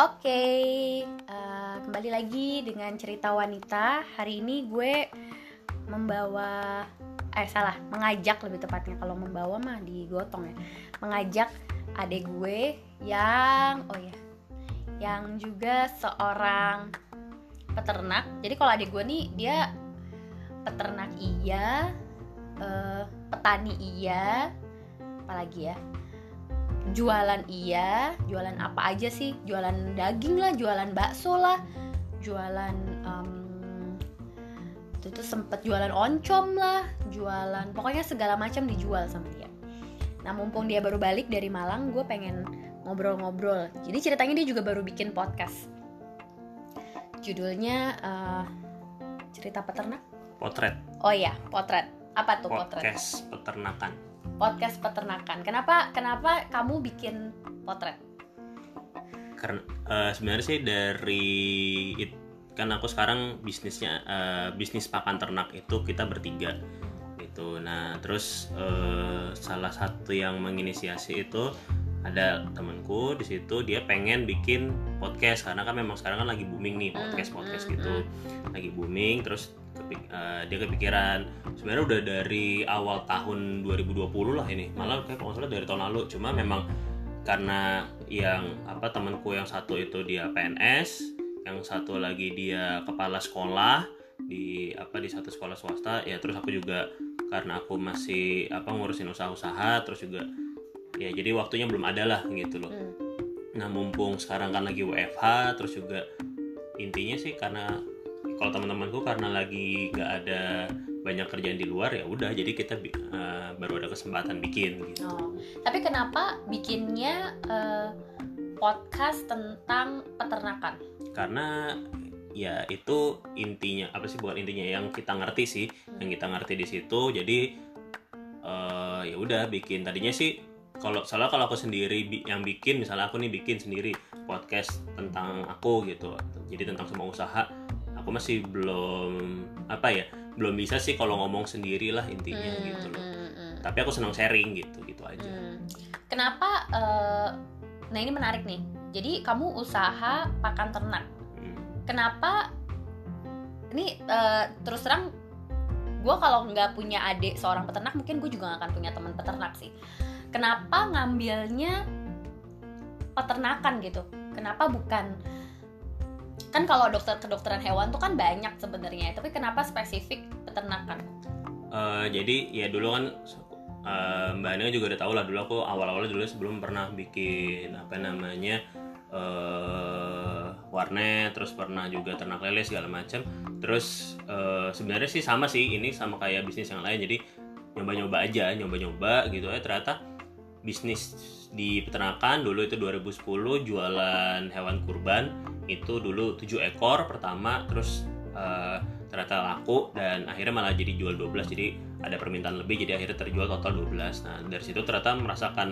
Oke, uh, kembali lagi dengan cerita wanita. Hari ini gue membawa, eh salah, mengajak lebih tepatnya. Kalau membawa mah digotong ya. Mengajak adik gue yang, oh ya, yang juga seorang peternak. Jadi kalau adik gue nih dia peternak iya, uh, petani iya, apalagi ya jualan iya jualan apa aja sih? Jualan daging lah jualan bakso lah jualan um, itu tuh sempet jualan oncom lah jualan pokoknya segala macam dijual sama dia. Nah mumpung dia baru balik dari Malang gue pengen ngobrol-ngobrol. Jadi ceritanya dia juga baru bikin podcast. Judulnya uh, cerita peternak? Potret. Oh iya potret. Apa tuh potret? Podcast peternakan podcast peternakan. Kenapa kenapa kamu bikin potret? Karena uh, sebenarnya sih dari it, kan aku sekarang bisnisnya uh, bisnis pakan ternak itu kita bertiga gitu. Nah terus uh, salah satu yang menginisiasi itu ada temanku di situ dia pengen bikin podcast karena kan memang sekarang kan lagi booming nih podcast podcast mm, gitu mm. lagi booming terus uh, dia kepikiran. Sebenarnya udah dari awal tahun 2020 lah ini. Malah kayak kalau salah dari tahun lalu. Cuma memang karena yang apa temanku yang satu itu dia PNS yang satu lagi dia kepala sekolah di apa di satu sekolah swasta. Ya terus aku juga karena aku masih apa ngurusin usaha-usaha terus juga ya jadi waktunya belum ada lah gitu loh. Hmm. nah mumpung sekarang kan lagi WFH terus juga intinya sih karena kalau teman-temanku karena lagi nggak ada banyak kerjaan di luar ya udah jadi kita uh, baru ada kesempatan bikin gitu. Oh. Tapi kenapa bikinnya uh, podcast tentang peternakan? Karena ya itu intinya apa sih bukan intinya yang kita ngerti sih hmm. yang kita ngerti di situ jadi uh, ya udah bikin tadinya sih kalau salah kalau aku sendiri yang bikin misalnya aku nih bikin sendiri podcast tentang aku gitu jadi tentang semua usaha aku masih belum apa ya belum bisa sih kalau ngomong sendiri lah intinya hmm, gitu loh hmm, hmm. tapi aku senang sharing gitu gitu aja hmm. kenapa uh, nah ini menarik nih jadi kamu usaha pakan ternak hmm. kenapa ini uh, terus terang gue kalau nggak punya adik seorang peternak mungkin gue juga gak akan punya teman peternak sih kenapa ngambilnya peternakan gitu kenapa bukan kan kalau dokter kedokteran hewan tuh kan banyak sebenarnya. Tapi kenapa spesifik peternakan? Uh, jadi ya dulu kan uh, mbak Ania juga udah tahu lah dulu aku awal-awal dulu sebelum pernah bikin apa namanya uh, warnet terus pernah juga ternak lele segala macam terus uh, sebenarnya sih sama sih ini sama kayak bisnis yang lain. Jadi nyoba-nyoba aja nyoba-nyoba gitu. Ya ternyata bisnis di peternakan dulu itu 2010 jualan hewan kurban itu dulu 7 ekor pertama terus uh, ternyata laku dan akhirnya malah jadi jual 12 jadi ada permintaan lebih jadi akhirnya terjual total 12 nah dari situ ternyata merasakan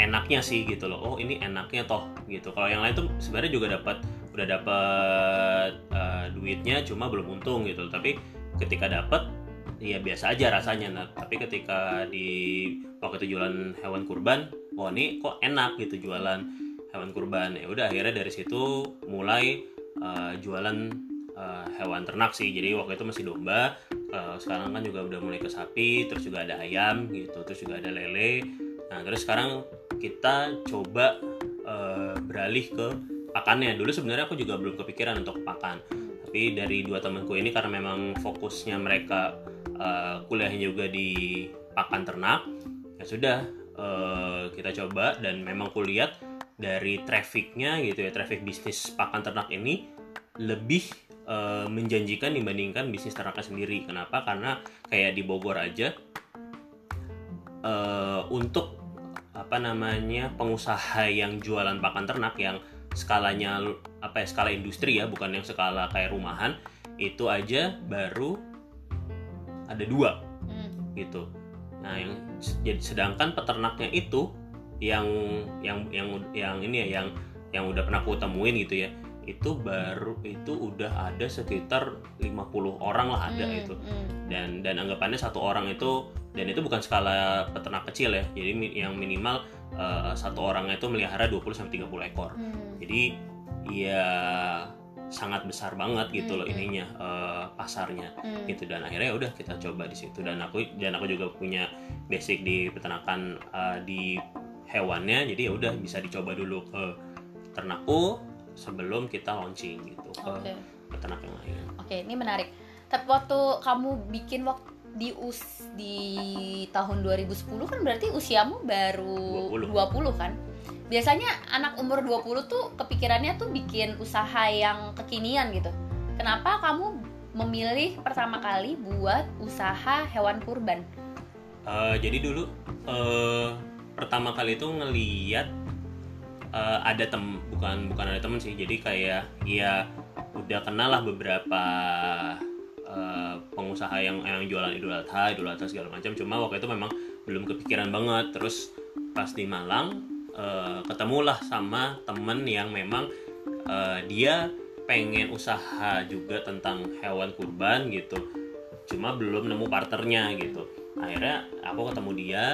enaknya sih gitu loh oh ini enaknya toh gitu. Kalau yang lain tuh sebenarnya juga dapat udah dapat uh, duitnya cuma belum untung gitu. Tapi ketika dapat ya biasa aja rasanya. Nah tapi ketika di waktu itu jualan hewan kurban oh ini kok enak gitu jualan hewan kurban. Ya udah akhirnya dari situ mulai uh, jualan uh, hewan ternak sih. Jadi waktu itu masih domba uh, sekarang kan juga udah mulai ke sapi terus juga ada ayam gitu terus juga ada lele. Nah terus sekarang kita coba uh, beralih ke pakannya. Dulu sebenarnya aku juga belum kepikiran untuk pakan. Tapi dari dua temanku ini karena memang fokusnya mereka uh, kuliahnya juga di pakan ternak ya sudah uh, kita coba dan memang kulihat dari trafficnya gitu ya traffic bisnis pakan ternak ini lebih uh, menjanjikan dibandingkan bisnis ternaknya sendiri. Kenapa? Karena kayak di Bogor aja uh, untuk apa namanya pengusaha yang jualan pakan ternak yang skalanya apa ya skala industri ya bukan yang skala kayak rumahan itu aja baru ada dua hmm. gitu Nah, yang jadi sedangkan peternaknya itu yang yang yang yang ini ya yang yang udah pernah aku temuin gitu ya itu baru itu udah ada sekitar 50 orang lah ada hmm, itu hmm. dan dan anggapannya satu orang itu dan itu bukan skala peternak kecil ya jadi yang minimal eh, satu orangnya itu melihara 20 sampai 30 ekor. Hmm. Jadi ya sangat besar banget gitu loh ininya eh, pasarnya Hmm. gitu dan akhirnya ya udah kita coba di situ dan aku dan aku juga punya basic di peternakan eh, di hewannya jadi ya udah bisa dicoba dulu ke ternakku sebelum kita launching gitu ke Oke. peternak yang lain. Oke, ini menarik. Tapi waktu kamu bikin waktu di us di tahun 2010 kan berarti usiamu baru 20. 20 kan? Biasanya anak umur 20 tuh kepikirannya tuh bikin usaha yang kekinian gitu. Kenapa kamu memilih pertama kali buat usaha hewan kurban? Eh, jadi dulu eh, pertama kali itu ngeliat eh, ada tem bukan bukan ada temen sih jadi kayak ya udah kenal lah beberapa eh, pengusaha yang yang jualan idul adha idul adha segala macam. Cuma waktu itu memang belum kepikiran banget. Terus pas di Malang eh, ketemulah sama temen yang memang eh, dia pengen usaha juga tentang hewan kurban gitu. Cuma belum nemu partnernya gitu. Akhirnya aku ketemu dia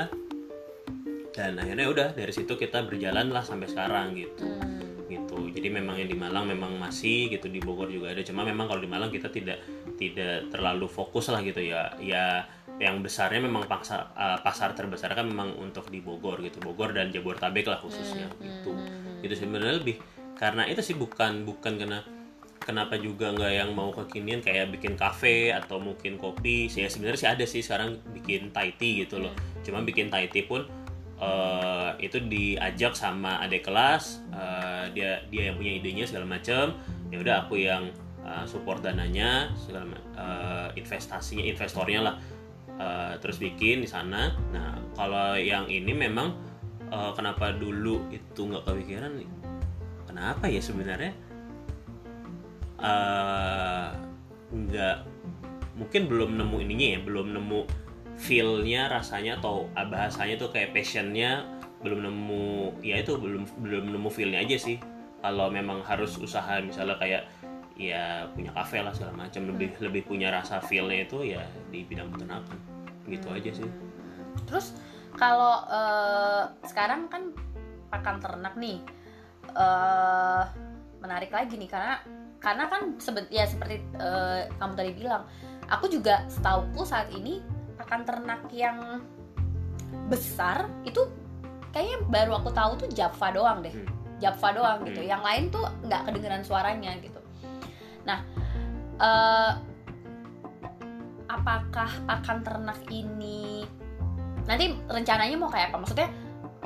dan akhirnya udah dari situ kita berjalan lah sampai sekarang gitu. Hmm. gitu. Jadi memang yang di Malang memang masih gitu di Bogor juga ada. Cuma memang kalau di Malang kita tidak tidak terlalu fokus lah gitu ya. Ya yang besarnya memang pasar eh, pasar terbesar kan memang untuk di Bogor gitu. Bogor dan Jabodetabek lah khususnya gitu. Hmm. itu sebenarnya lebih karena itu sih bukan bukan karena kenapa juga nggak yang mau kekinian kayak bikin kafe atau mungkin kopi. Sih ya sebenarnya sih ada sih sekarang bikin Thai tea gitu loh. Cuma bikin Thai tea pun eh, itu diajak sama adik kelas eh, dia dia yang punya idenya segala macam ya udah aku yang eh, support dananya segala eh, investasinya investornya lah. Eh, terus bikin di sana. Nah kalau yang ini memang eh, kenapa dulu itu nggak kepikiran kenapa ya sebenarnya? Nggak mungkin belum nemu ininya ya belum nemu feelnya rasanya atau ah, bahasanya tuh kayak passionnya belum nemu ya itu belum belum nemu feelnya aja sih. Kalau memang harus usaha misalnya kayak ya punya kafe lah segala macam lebih lebih punya rasa feelnya itu ya di bidang peternakan gitu aja sih Terus kalau eh, sekarang kan pakan ternak nih eh menarik lagi nih karena karena kan sebe- ya seperti eh, kamu tadi bilang, aku juga setauku saat ini pakan ternak yang besar itu kayaknya baru aku tahu tuh Java doang deh. Hmm. Java doang gitu. Hmm. Yang lain tuh nggak kedengeran suaranya gitu. Nah, eh apakah pakan ternak ini nanti rencananya mau kayak apa? Maksudnya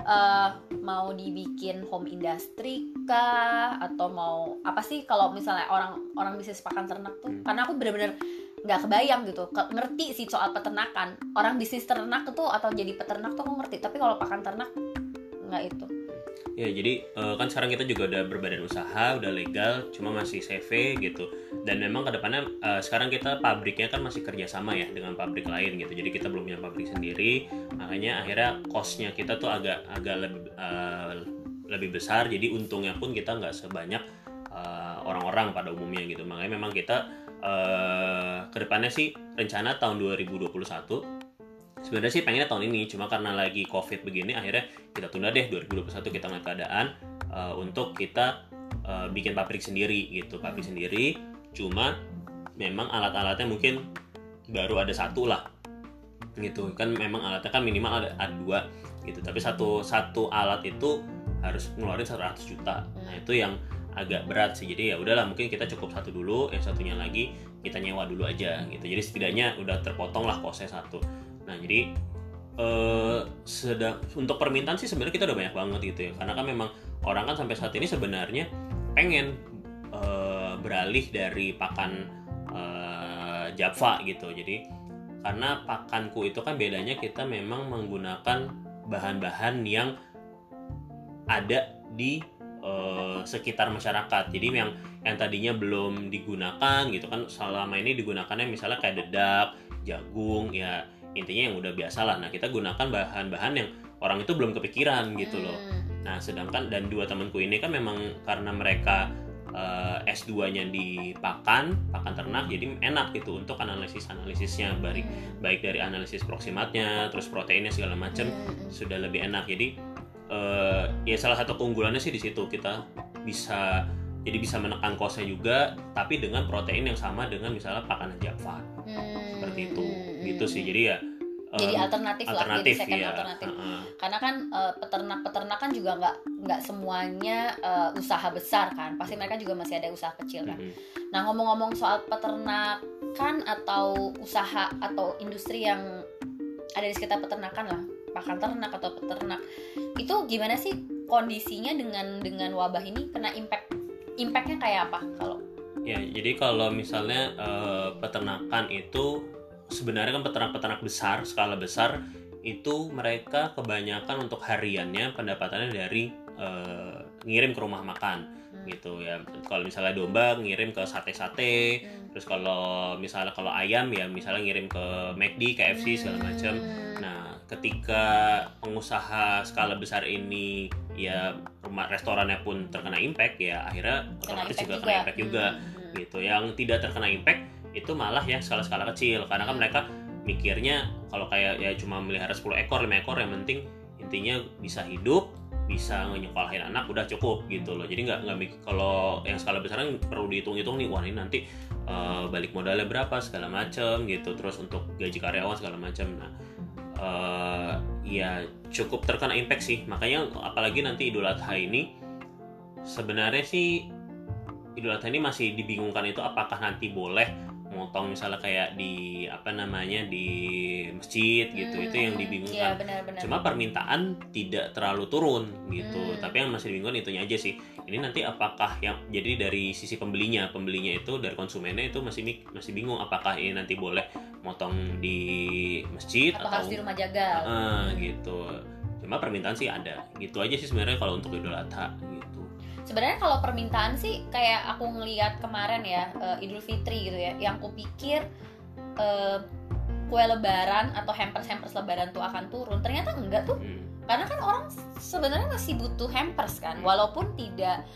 eh, mau dibikin home industry kah atau mau apa sih kalau misalnya orang orang bisnis pakan ternak tuh? Hmm. Karena aku bener-bener nggak kebayang gitu, Ke- ngerti sih soal peternakan. Orang bisnis ternak tuh atau jadi peternak tuh aku ngerti, tapi kalau pakan ternak nggak itu. Ya jadi eh, kan sekarang kita juga udah berbadan usaha, udah legal, cuma masih CV gitu. Dan memang ke depannya eh, sekarang kita pabriknya kan masih kerjasama ya dengan pabrik lain gitu. Jadi kita belum punya pabrik sendiri, makanya akhirnya costnya kita tuh agak agak lebih eh, lebih besar. Jadi untungnya pun kita nggak sebanyak orang-orang pada umumnya gitu. Makanya memang kita eh, ke depannya sih rencana tahun 2021 sebenarnya sih pengennya tahun ini cuma karena lagi covid begini akhirnya kita tunda deh 2021 kita ngeliat keadaan uh, untuk kita uh, bikin pabrik sendiri gitu. Pabrik sendiri cuma memang alat-alatnya mungkin baru ada satu lah gitu. Kan memang alatnya kan minimal ada, ada dua gitu. Tapi satu satu alat itu harus ngeluarin 100 juta. Nah itu yang agak berat sih. Jadi ya udahlah mungkin kita cukup satu dulu yang satunya lagi kita nyewa dulu aja gitu. Jadi setidaknya udah terpotong lah kosnya satu nah jadi eh sedang untuk permintaan sih sebenarnya kita udah banyak banget gitu ya. Karena kan memang orang kan sampai saat ini sebenarnya pengen eh, beralih dari pakan eh, Java gitu. Jadi karena pakanku itu kan bedanya kita memang menggunakan bahan-bahan yang ada di eh, sekitar masyarakat. Jadi yang yang tadinya belum digunakan gitu kan selama ini digunakannya misalnya kayak dedak jagung ya intinya yang udah biasa lah nah kita gunakan bahan-bahan yang orang itu belum kepikiran gitu loh Hmm. Nah, sedangkan dan dua temanku ini kan memang karena mereka eh, S2-nya di pakan, pakan ternak, jadi enak gitu untuk analisis-analisisnya baik baik dari analisis proksimatnya, terus proteinnya segala macam Hmm. sudah lebih enak. Jadi eh, ya salah satu keunggulannya sih di situ kita bisa jadi bisa menekan kosnya juga tapi dengan protein yang sama dengan misalnya makanan Java Hmm, seperti itu. Hmm, gitu hmm. sih jadi ya jadi em, alternatif, lah alternatif jadi second ya alternatif. Heeh. karena kan eh, peternak-peternak kan juga nggak nggak semuanya eh, usaha besar kan. Pasti mereka juga masih ada usaha kecil kan. Mm-mm. nah ngomong-ngomong soal peternakan atau usaha atau industri yang ada di sekitar peternakan lah pakan ternak atau peternak itu gimana sih kondisinya dengan dengan wabah ini? Kena impact impactnya kayak apa kalau? Ya, jadi kalau misalnya eh, peternakan itu sebenarnya kan peternak-peternak besar, skala besar itu mereka kebanyakan untuk hariannya pendapatannya dari eh, ngirim ke rumah makan Hmm. gitu ya. Kalau misalnya domba ngirim ke sate-sate, Hmm. terus kalau misalnya kalau ayam ya misalnya ngirim ke McD, KFC segala macam. Hmm. Nah, ketika pengusaha skala besar ini ya rumah restorannya pun terkena impact ya akhirnya otomatis juga kena impact juga Hmm. gitu. Yang tidak terkena impact itu malah ya skala-skala kecil. Karena kan mereka mikirnya kalau kayak ya cuma melihara 10 ekor, 5 ekor yang penting intinya bisa hidup bisa nyekolahin anak udah cukup gitu loh. Jadi nggak nggak kalau yang skala besar kan perlu dihitung-hitung nih wah ini nanti eh, balik modalnya berapa segala macam gitu. Terus untuk gaji karyawan segala macam nah eh, ya cukup terkena impact sih. Makanya apalagi nanti Idul Adha ini sebenarnya sih Idul Adha ini masih dibingungkan itu apakah nanti boleh motong misalnya kayak di apa namanya di masjid gitu. Hmm, itu yang hmm. dibingungkan. Iya, benar-benar. cuma permintaan tidak terlalu turun gitu. Hmm. tapi yang masih dibingungkan itunya aja sih. Ini nanti apakah yang jadi dari sisi pembelinya pembelinya itu dari konsumennya itu masih masih bingung apakah ini nanti boleh motong di masjid atau atau harus di rumah jaga Ah, gitu. Cuma permintaan sih ada. Gitu aja sih sebenarnya kalau untuk Idul Adha gitu sebenarnya kalau permintaan sih kayak aku ngeliat kemarin ya eh, Idul Fitri gitu ya yang aku pikir eh, kue lebaran atau hampers hampers lebaran tuh akan turun ternyata enggak tuh Hmm. karena kan orang sebenarnya masih butuh hampers kan Hmm. walaupun tidak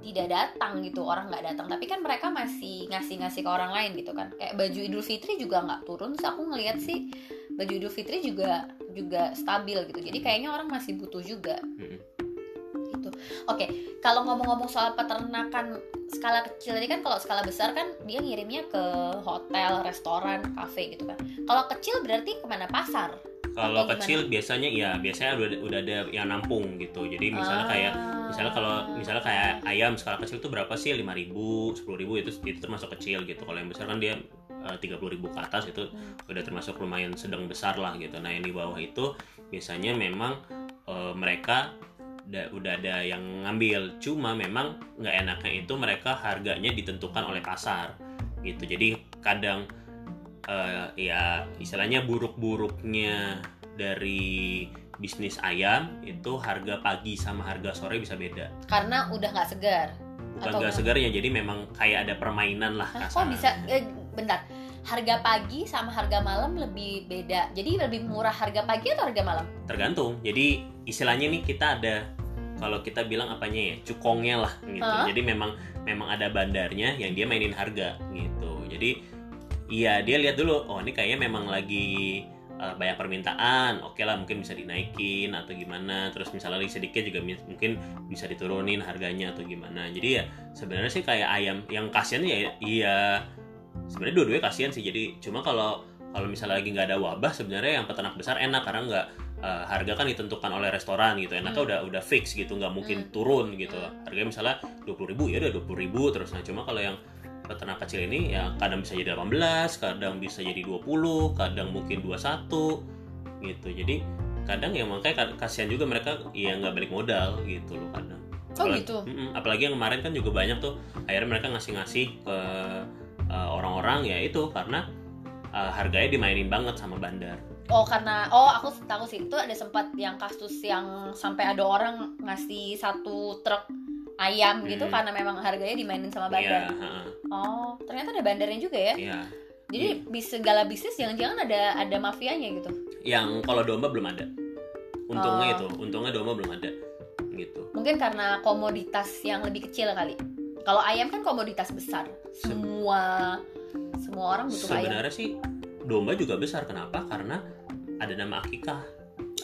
tidak datang gitu orang nggak datang tapi kan mereka masih ngasih ngasih ke orang lain gitu kan kayak baju Idul Fitri juga nggak turun sih aku ngeliat sih baju Idul Fitri juga juga stabil gitu jadi kayaknya orang masih butuh juga Mm-mm. Gitu. Oke kalau ngomong-ngomong soal peternakan skala kecil tadi kan kalau skala besar kan dia ngirimnya ke hotel restoran kafe gitu kan. Kalau kecil berarti ke mana? Pasar? Kalau gimana? kecil biasanya ya biasanya udah udah ada yang nampung gitu. Jadi misalnya Ah. kayak misalnya kalau misalnya kayak ayam skala kecil tuh berapa sih? 5000 10000 itu itu termasuk kecil gitu. Kalau yang besar kan dia tiga puluh ribu ke atas itu Hmm. udah termasuk lumayan sedang besar lah gitu. Nah yang di bawah itu biasanya memang eh, mereka da- udah ada yang ngambil. Cuma memang nggak enaknya itu mereka harganya ditentukan oleh pasar gitu. Jadi kadang eh, ya istilahnya buruk-buruknya dari bisnis ayam itu harga pagi sama harga sore bisa beda. Karena udah nggak segar bukan nggak segar ya jadi memang kayak ada permainan lah Hah, kok bisa? Eh, bentar. Harga pagi sama harga malam lebih beda. Jadi lebih murah harga pagi atau harga malam? Tergantung. Jadi istilahnya nih kita ada kalau kita bilang apanya ya cukongnya lah gitu. Hah? jadi memang memang ada bandarnya yang dia mainin harga gitu. Jadi iya dia lihat dulu oh ini kayaknya memang lagi eh, banyak permintaan oke lah mungkin bisa dinaikin atau gimana. Terus misalnya lagi sedikit juga mungkin bisa diturunin harganya atau gimana. Jadi ya sebenarnya sih kayak ayam yang kasihan ya iya sebenarnya dua-duanya kasihan sih. Jadi cuma kalau kalau misalnya lagi nggak ada wabah sebenarnya yang peternak besar enak karena nggak eh, harga kan ditentukan oleh restoran gitu enaknya Hmm. udah udah fix gitu nggak mungkin Hmm. turun gitu Hmm. harganya misalnya dua puluh ribu ya udah dua ribu terus nah cuma kalau yang peternak kecil ini ya kadang bisa jadi 18 kadang bisa jadi 20 kadang mungkin 21 gitu jadi kadang ya makanya kasihan juga mereka ya nggak balik modal gitu loh kadang Oh, Apalagi- gitu? Mm-mm. apalagi yang kemarin kan juga banyak tuh akhirnya mereka ngasih-ngasih ke uh, orang-orang ya itu karena uh, harganya dimainin banget sama bandar oh karena oh aku tahu sih itu ada sempat yang kasus yang sampai ada orang ngasih satu truk ayam gitu Hmm. karena memang harganya dimainin sama Iya, bandar heeh, oh ternyata ada bandarnya juga ya iya. jadi di segala bisnis jangan-jangan ada ada mafianya gitu Yang kalau domba belum ada. Untungnya Oh. itu, untungnya domba belum ada. Gitu. mungkin karena komoditas yang lebih kecil kali kalau ayam kan komoditas besar semua semua orang butuh ayam Sebenarnya sih domba juga besar. Kenapa? Karena ada nama akikah.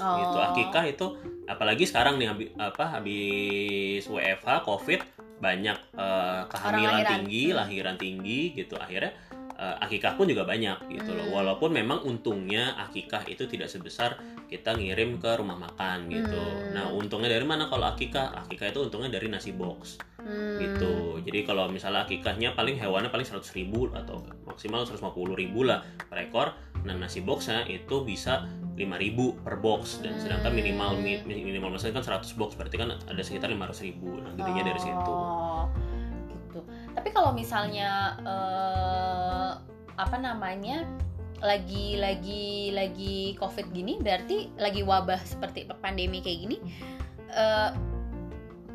oh. Gitu. Akikah itu apalagi sekarang nih habi- apa habis WFH COVID banyak eh, kehamilan lahiran. tinggi, Hmm. lahiran tinggi gitu. Akhirnya eh, akikah pun juga banyak gitu loh. Hmm. Walaupun memang untungnya akikah itu tidak sebesar kita ngirim ke rumah makan gitu. Hmm. Nah, untungnya dari mana kalau akikah? Akikah itu untungnya dari nasi box Hmm. gitu. Jadi kalau misalnya akikahnya paling hewannya paling 100 ribu atau maksimal 150 ribu lah per ekor. Nah nasi boxnya itu bisa 5 ribu per box dan sedangkan minimal mi- minimal misalnya kan 100 box berarti kan ada sekitar 500 ribu. Nah gedenya dari situ. Oh, gitu. Tapi kalau misalnya eh, apa namanya lagi lagi lagi covid gini, berarti lagi wabah seperti pandemi kayak gini, eh,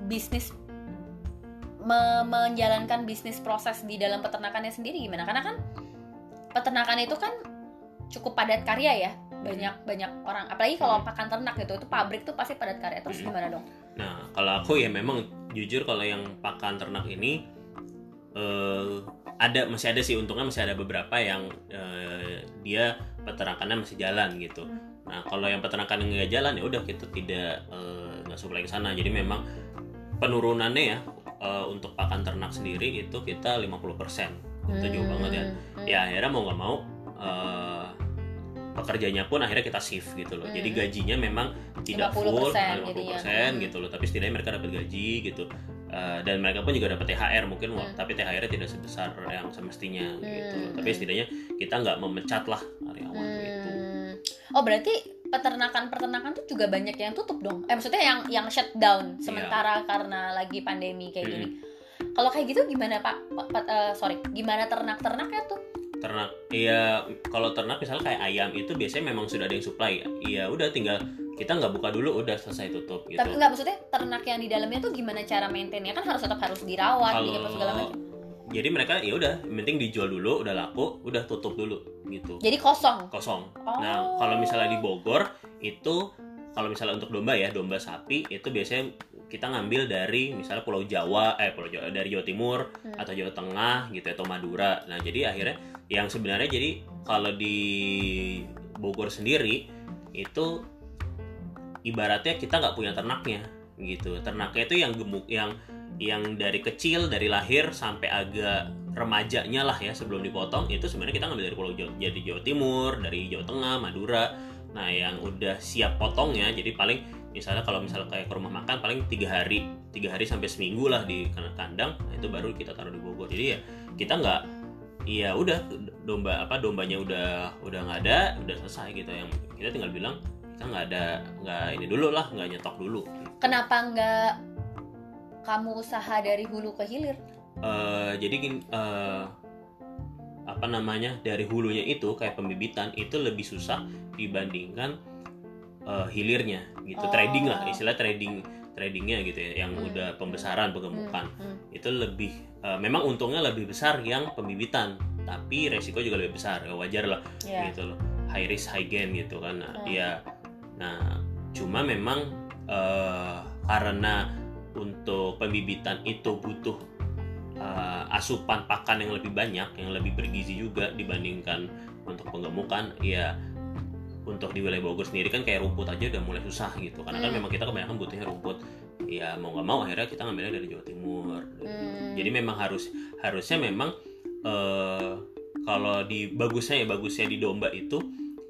bisnis me- menjalankan bisnis proses di dalam peternakannya sendiri gimana? Karena kan peternakan itu kan cukup padat karya ya banyak banyak orang apalagi kalau pakan ternak gitu itu pabrik tuh pasti padat karya terus Hmm. gimana dong Nah kalau aku ya memang jujur kalau yang pakan ternak ini eh, ada masih ada sih untungnya masih ada beberapa yang eh, dia peternakannya masih jalan gitu. Hmm. Nah kalau yang peternakan yang nggak jalan ya udah kita tidak eh, nggak supply ke sana. Jadi memang penurunannya ya eh, untuk pakan ternak sendiri itu kita 50% itu jauh banget ya. Hmm. Ya akhirnya mau nggak mau eh, pekerjanya pun akhirnya kita shift gitu loh. Jadi Hmm. gajinya memang tidak 50% full, jadinya. 50% Hmm. gitu loh. Tapi setidaknya mereka dapat gaji gitu. Eh, dan mereka pun juga dapat THR mungkin, Hmm. tapi THR-nya tidak sebesar yang semestinya gitu. Hmm. Tapi setidaknya kita nggak memecat lah karyawan gitu. Hmm. Oh berarti peternakan-peternakan tuh juga banyak yang tutup dong? Eh maksudnya yang yang shutdown sementara karena lagi pandemi kayak Hmm. gini. Kalau kayak gitu gimana pak? Pak- Pak- eh, sorry, gimana ternak-ternaknya tuh? Ternak iya kalau ternak misalnya kayak ayam itu biasanya memang sudah ada yang supply ya iya udah tinggal kita nggak buka dulu udah selesai tutup gitu Tapi nggak maksudnya ternak yang di dalamnya tuh gimana cara maintainnya kan harus tetap harus dirawat, gitu segala macam. jadi mereka ya udah penting dijual dulu udah laku udah tutup dulu gitu Jadi kosong. kosong Oh. nah kalau misalnya di Bogor itu kalau misalnya untuk domba ya domba sapi itu biasanya kita ngambil dari misalnya Pulau Jawa eh Pulau Jawa dari Jawa Timur Hmm. atau Jawa Tengah gitu atau Madura. Nah jadi akhirnya yang sebenarnya jadi kalau di Bogor sendiri itu ibaratnya kita nggak punya ternaknya gitu. Ternaknya itu yang gemuk yang yang dari kecil dari lahir sampai agak remajanya lah ya sebelum dipotong itu sebenarnya kita ngambil dari Pulau Jawa, jadi Jawa Timur dari Jawa Tengah Madura. Nah yang udah siap potongnya jadi paling misalnya kalau misalnya kayak ke rumah makan paling tiga hari tiga hari sampai seminggu lah di kandang nah, itu baru kita taruh di Bogor. Jadi ya kita nggak ya udah domba apa dombanya udah udah nggak ada udah selesai gitu. Yang kita tinggal bilang kita nggak ada nggak ini dulu lah nggak nyetok dulu. Kenapa nggak kamu usaha dari hulu ke hilir? Eh, jadi gini eh, apa namanya dari hulunya itu kayak pembibitan itu lebih susah dibandingkan eh, hilirnya gitu Oh. trading lah istilah trading tradingnya gitu ya yang Hmm. udah pembesaran pegemukan Hmm, hmm. itu lebih eh, memang untungnya lebih besar yang pembibitan tapi resiko juga lebih besar ya wajar lah Ya. gitu loh high risk high gain gitu kan nah Hmm. ya nah cuma memang eh, karena untuk pembibitan itu butuh eh, asupan pakan yang lebih banyak yang lebih bergizi juga dibandingkan untuk penggemukan ya untuk di wilayah Bogor sendiri kan kayak rumput aja udah mulai susah gitu. Karena kan Hmm. memang kita kebanyakan butuhnya rumput. Ya mau nggak mau akhirnya kita ngambilnya dari Jawa Timur. Hmm. jadi memang harus harusnya memang eh, kalau di bagusnya ya bagusnya di domba itu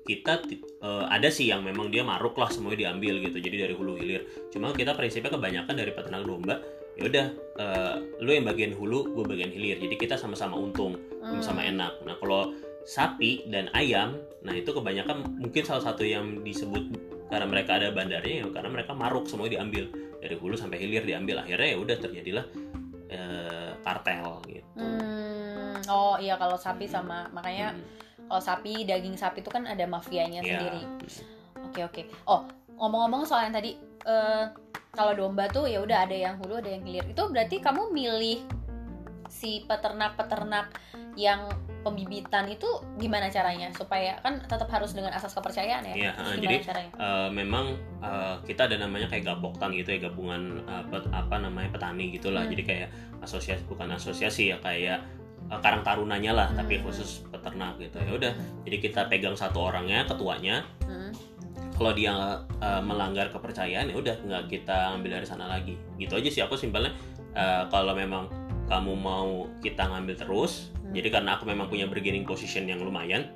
kita eh, ada sih yang memang dia maruk lah semuanya diambil gitu. Jadi dari hulu hilir. Cuma kita prinsipnya kebanyakan dari peternak domba ya udah eh, lu yang bagian hulu gue bagian hilir. Jadi kita sama-sama untung sama-sama Hmm. enak. Nah kalau sapi dan ayam nah itu kebanyakan mungkin salah satu yang disebut karena mereka ada bandarnya ya karena mereka maruk semuanya diambil dari hulu sampai hilir diambil akhirnya ya udah terjadilah eh, kartel gitu Hmm, oh iya kalau sapi sama makanya Hmm. kalau sapi daging sapi itu kan ada mafianya Ya. sendiri. Oke oke. Oh ngomong-ngomong soal yang tadi eh, kalau domba tuh ya udah ada yang hulu ada yang hilir. Itu berarti kamu milih si peternak-peternak yang pembibitan itu gimana caranya supaya kan tetap harus dengan asas kepercayaan ya? Iya, jadi caranya? Eh, memang eh, kita ada namanya kayak gaboktan gitu ya gabungan eh, pet- apa namanya petani gitulah Hmm. jadi kayak asosiasi bukan asosiasi ya kayak eh, karang tarunanya lah tapi Hmm. khusus peternak gitu ya udah jadi kita pegang satu orangnya ketuanya Hmm. kalau dia uh, melanggar kepercayaan ya udah nggak kita ambil dari sana lagi gitu aja sih aku simpelnya uh, kalau memang kamu mau kita ngambil terus Hmm. jadi karena aku memang punya bargaining position yang lumayan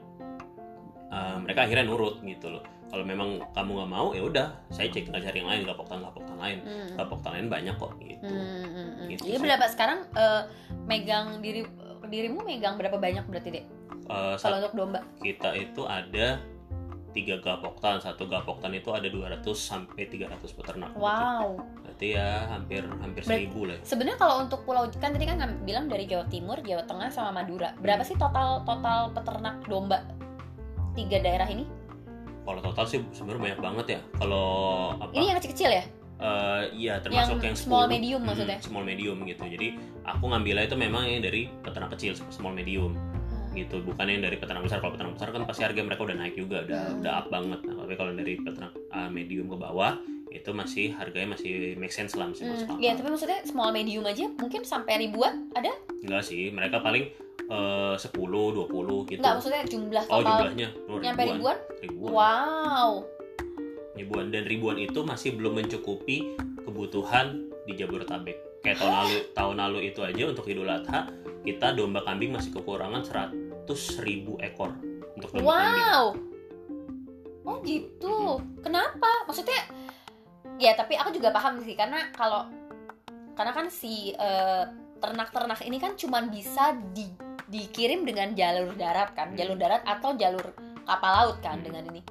uh, mereka akhirnya nurut gitu loh kalau memang kamu nggak mau ya udah saya cek nggak cari yang lain gapok tan gapok tan lain Hmm. lain banyak kok gitu Hmm, hmm, hmm. Gitu Jadi berapa sekarang eh, megang diri dirimu megang berapa banyak berarti dek? Uh, Kalau saat untuk domba? kita itu ada tiga gapoktan satu gapoktan itu ada 200 sampai 300 peternak Wow. berarti ya hampir hampir seribu lah ya. Sebenarnya kalau untuk pulau kan tadi kan bilang dari Jawa Timur, Jawa Tengah sama Madura. Berapa sih total total peternak domba tiga daerah ini? kalau total sih sebenarnya banyak banget ya kalau apa Ini yang kecil-kecil ya? iya termasuk yang yang, small 10. medium Mm, maksudnya? small medium gitu jadi aku ngambilnya itu memang yang dari peternak kecil small medium gitu. Bukan yang dari peternak besar. Kalau peternak besar kan pasti harga mereka udah naik juga. Udah udah up banget. Nah, tapi kalau dari peternak uh, medium ke bawah itu masih harganya masih make sense lah masih Hmm, ya tapi maksudnya small medium aja mungkin sampai ribuan ada? enggak sih. Mereka paling eh, 10 20 gitu. Enggak maksudnya jumlah oh total jumlahnya. Oh, nyampe ribuan? ribuan? Wow. ribuan. Dan ribuan itu masih belum mencukupi kebutuhan di Jabodetabek. Kayak tahun lalu tahun lalu itu aja untuk Idul Adha kita domba kambing masih kekurangan 100 ribu ekor untuk domba kambing. Wow. Oh gitu. Kenapa? Maksudnya ya tapi aku juga paham sih karena kalau karena kan si eh, ternak-ternak ini kan cuman bisa di, dikirim dengan jalur darat kan, Hmm. jalur darat atau jalur kapal laut kan Hmm. dengan ini.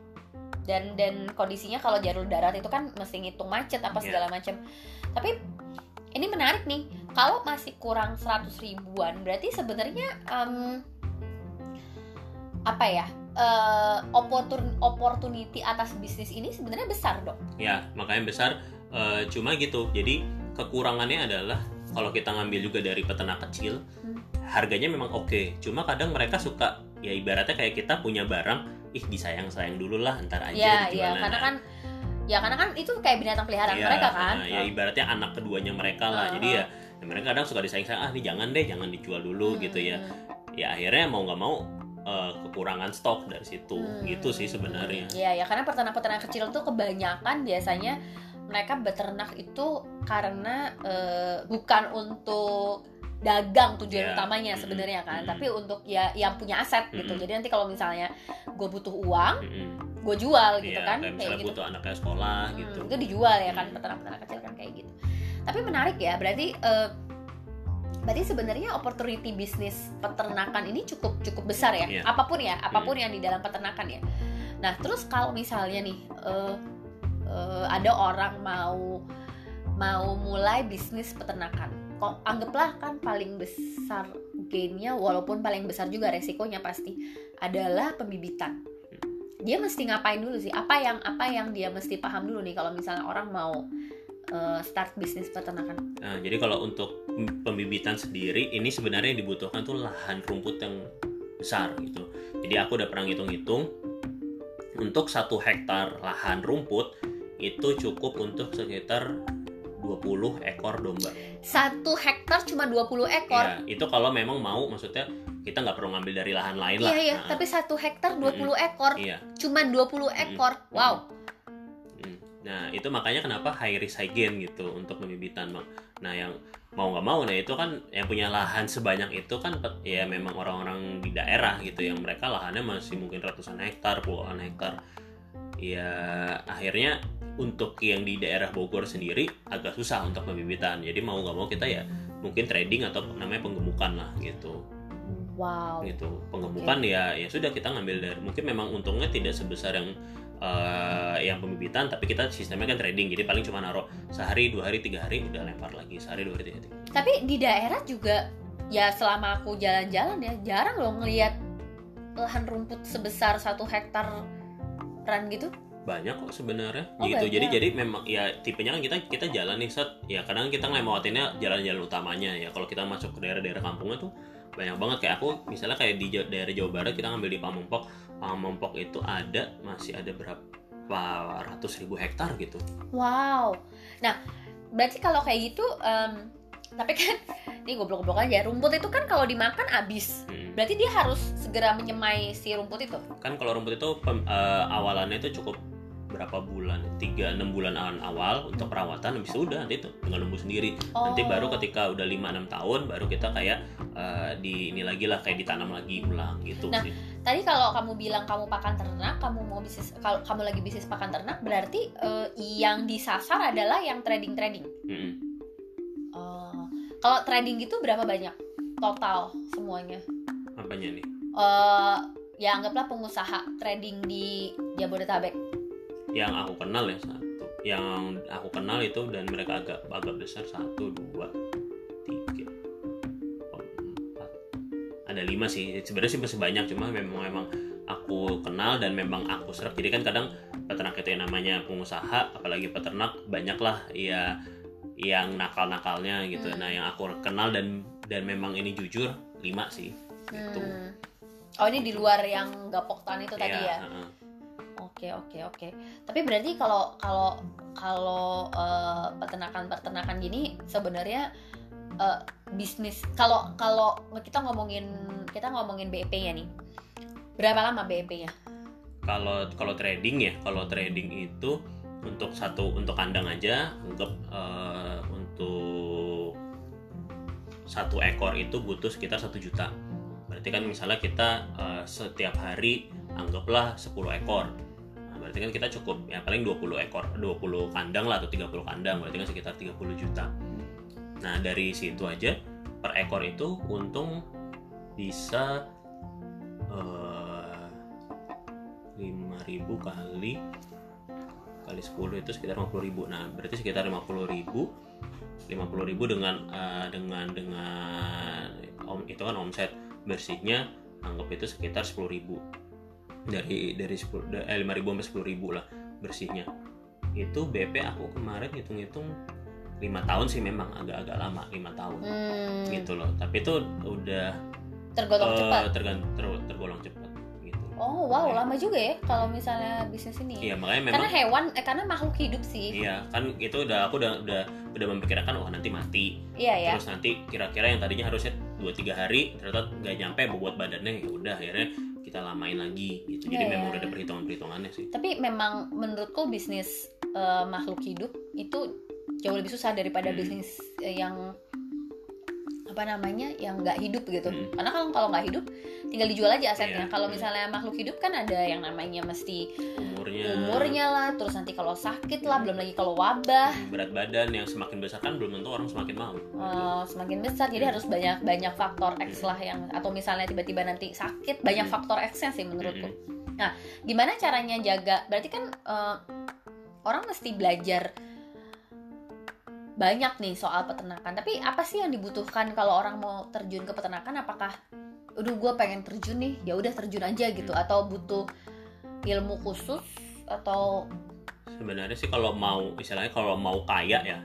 Dan dan kondisinya kalau jalur darat itu kan mesti ngitung macet apa Iya. segala macam. Tapi ini menarik nih. Kalau masih kurang 100 ribuan, berarti sebenarnya em, apa ya? opportun- opportunity atas bisnis ini sebenarnya besar dong. Ya, makanya besar eh, cuma gitu. Jadi kekurangannya adalah kalau kita ngambil juga dari peternak kecil, Hmm. harganya memang oke. Cuma kadang mereka suka ya ibaratnya kayak kita punya barang, ih disayang-sayang dulu lah ntar aja iya, Nah, karena kan ya karena kan itu kayak binatang peliharaan Iya, mereka kan. nah, ya ibaratnya anak keduanya mereka lah. Uh-huh. Jadi ya, ya mereka kadang suka disayang-sayang, ah ini jangan deh, jangan dijual dulu Hmm, gitu ya. hmm, Ya akhirnya mau nggak mau eh, kekurangan stok dari situ, hmm. gitu sih sebenarnya. Iya, ya karena peternak-peternak kecil tuh kebanyakan biasanya mereka beternak itu karena eh, bukan untuk dagang tujuan Iya. utamanya sebenarnya kan, Mm-mm. tapi untuk ya yang punya aset gitu. Mm-mm. Jadi nanti kalau misalnya gue butuh uang, Mm-mm. gue jual gitu Iya, kan, kayak misalnya gitu. butuh anaknya sekolah Hmm, gitu. itu dijual ya kan Hmm. peternak-peternak kecil kan kayak gitu tapi menarik ya berarti eh, berarti sebenarnya opportunity bisnis peternakan ini cukup cukup besar ya? Iya. apa pun ya apa pun yang di dalam peternakan ya. Nah terus kalau misalnya nih eh, eh, ada orang mau mau mulai bisnis peternakan kok anggaplah kan paling besar gainnya walaupun paling besar juga resikonya pasti adalah pembibitan. Dia mesti ngapain dulu sih? Apa yang apa yang dia mesti paham dulu nih kalau misalnya orang mau eh, start bisnis peternakan Nah, jadi kalau untuk pembibitan sendiri ini sebenarnya yang dibutuhkan tuh lahan rumput yang besar gitu. Jadi aku udah pernah ngitung-ngitung untuk satu hektar lahan rumput itu cukup untuk sekitar 20 ekor domba. satu hektar cuma 20 ekor Ya, itu kalau memang mau maksudnya kita nggak perlu ngambil dari lahan lain iya lah. iya Nah, tapi satu hektar 20 ekor iya. cuma 20 ekor wow Hmm. Nah, itu makanya kenapa high risk high gain gitu untuk pembibitan, Bang. Nah, yang mau nggak mau nah itu kan yang punya lahan sebanyak itu kan ya memang orang-orang di daerah gitu yang mereka lahannya masih mungkin ratusan hektar, puluhan hektar. Ya, akhirnya untuk yang di daerah Bogor sendiri agak susah untuk pembibitan. Jadi mau nggak mau kita ya mungkin trading atau namanya penggemukan lah gitu wow gitu penggemukan ya ya sudah kita ngambil dari mungkin memang untungnya tidak sebesar yang eh, yang pembibitan tapi kita sistemnya kan trading jadi paling cuma naruh sehari dua hari tiga hari udah lempar lagi sehari dua hari tiga hari. Tapi di daerah juga ya selama aku jalan-jalan ya jarang loh ngelihat lahan rumput sebesar satu hektar ran gitu. Banyak kok sebenarnya. Oh, gitu jadi banyak. jadi memang ya tipenya kan kita kita jalan nih set ya kadang kita ngelewatinnya jalan-jalan utamanya. Ya kalau kita masuk ke daerah-daerah kampungnya tuh banyak banget. Kayak aku misalnya kayak di daerah Jawa Barat kita ngambil di Pamengpok Pamengpok itu ada masih ada berapa ratus ribu hektar gitu Wow. Nah, berarti kalau kayak gitu, em, tapi kan ini goblok-goblok aja. Rumput itu kan kalau dimakan habis. Hmm. Berarti dia harus segera menyemai si rumput itu. kan kalau rumput itu pem- eh, awalannya itu cukup berapa bulan tiga enam bulan awal, awal untuk perawatan habis itu udah nanti itu tinggal nunggu sendiri nanti Oh. baru ketika udah 5 6 tahun baru kita kayak eh, di ini lagi lah kayak ditanam lagi ulang gitu Nah, sih Tadi kalau kamu bilang kamu pakan ternak, kamu mau bisnis kalau kamu lagi bisnis pakan ternak, berarti eh, yang disasar adalah yang trading-trading. Mm-mm. Oh. kalau trading gitu berapa banyak total semuanya? apanya nih eh ya anggaplah pengusaha trading di Jabodetabek. Yang aku kenal ya satu yang aku kenal itu dan mereka agak agak besar satu dua tiga empat ada lima sih sebenarnya sih masih banyak cuma memang memang aku kenal dan memang aku serap jadi kan kadang peternak itu yang namanya pengusaha apalagi peternak banyak lah ya yang nakal-nakalnya gitu Hmm. nah yang aku kenal dan dan memang ini jujur lima sih gitu Hmm. Oh ini di luar yang gapok tan itu tadi ya? heeh. Oke oke oke. Tapi berarti kalau kalau kalau eh, peternakan-peternakan gini sebenarnya eh, bisnis kalau kalau kita ngomongin kita ngomongin BEP-nya nih. Berapa lama BEP-nya? kalau kalau trading ya kalau trading itu untuk satu untuk kandang aja anggap eh, untuk satu ekor itu butuh sekitar satu juta berarti kan misalnya kita eh, setiap hari anggaplah 10 ekor berarti kan kita cukup ya paling 20 ekor 20 kandang lah atau 30 kandang. Berarti kan sekitar 30 juta. Nah dari situ aja per ekor itu untung bisa eh, 5000 kali kali 10 itu sekitar 50.000 nah berarti sekitar 50.000 50.000 dengan eh, dengan dengan om itu kan omset bersihnya anggap itu sekitar 10.000 dari dari 10 da- eh, 5.000 sampai 10.000 lah bersihnya itu BP aku kemarin hitung-hitung lima tahun sih memang agak-agak lama lima tahun Hmm, gitu loh tapi itu udah tergolong eh, cepat. tergan- ter- tergolong cepat gitu Oh wow lama juga ya kalau misalnya bisnis ini. iya makanya Karena memang hewan, eh, karena makhluk hidup sih. iya kan itu udah aku udah udah udah memperkirakan wah nanti mati Iya ya. terus nanti kira-kira yang tadinya harusnya 2-3 hari ternyata nggak nyampe bobot badannya ya udah akhirnya kita lamain lagi gitu jadi Iya, memang iya, udah ada iya. perhitungan-perhitungannya sih Tapi memang menurutku bisnis eh, makhluk hidup itu jauh lebih susah daripada Hmm. bisnis eh, yang apa namanya yang nggak hidup gitu. Hmm. Karena kalau kalau nggak hidup tinggal dijual aja asetnya. Iya, Kalau hmm. misalnya makhluk hidup kan ada yang namanya mesti umurnya umurnya lah, terus nanti kalau sakit lah, belum lagi kalau wabah. berat badan yang semakin besar kan belum tentu orang semakin mau eh, semakin besar jadi harus banyak banyak faktor X lah yang atau misalnya tiba-tiba nanti sakit banyak Hmm. faktor X-nya sih menurutku. Nah, gimana caranya jaga? Berarti kan eh, orang mesti belajar banyak nih soal peternakan. Tapi apa sih yang dibutuhkan kalau orang mau terjun ke peternakan? Apakah, udah gue pengen terjun nih, ya udah terjun aja gitu? Hmm. Atau butuh ilmu khusus? Atau sebenarnya sih kalau mau istilahnya kalau mau kaya ya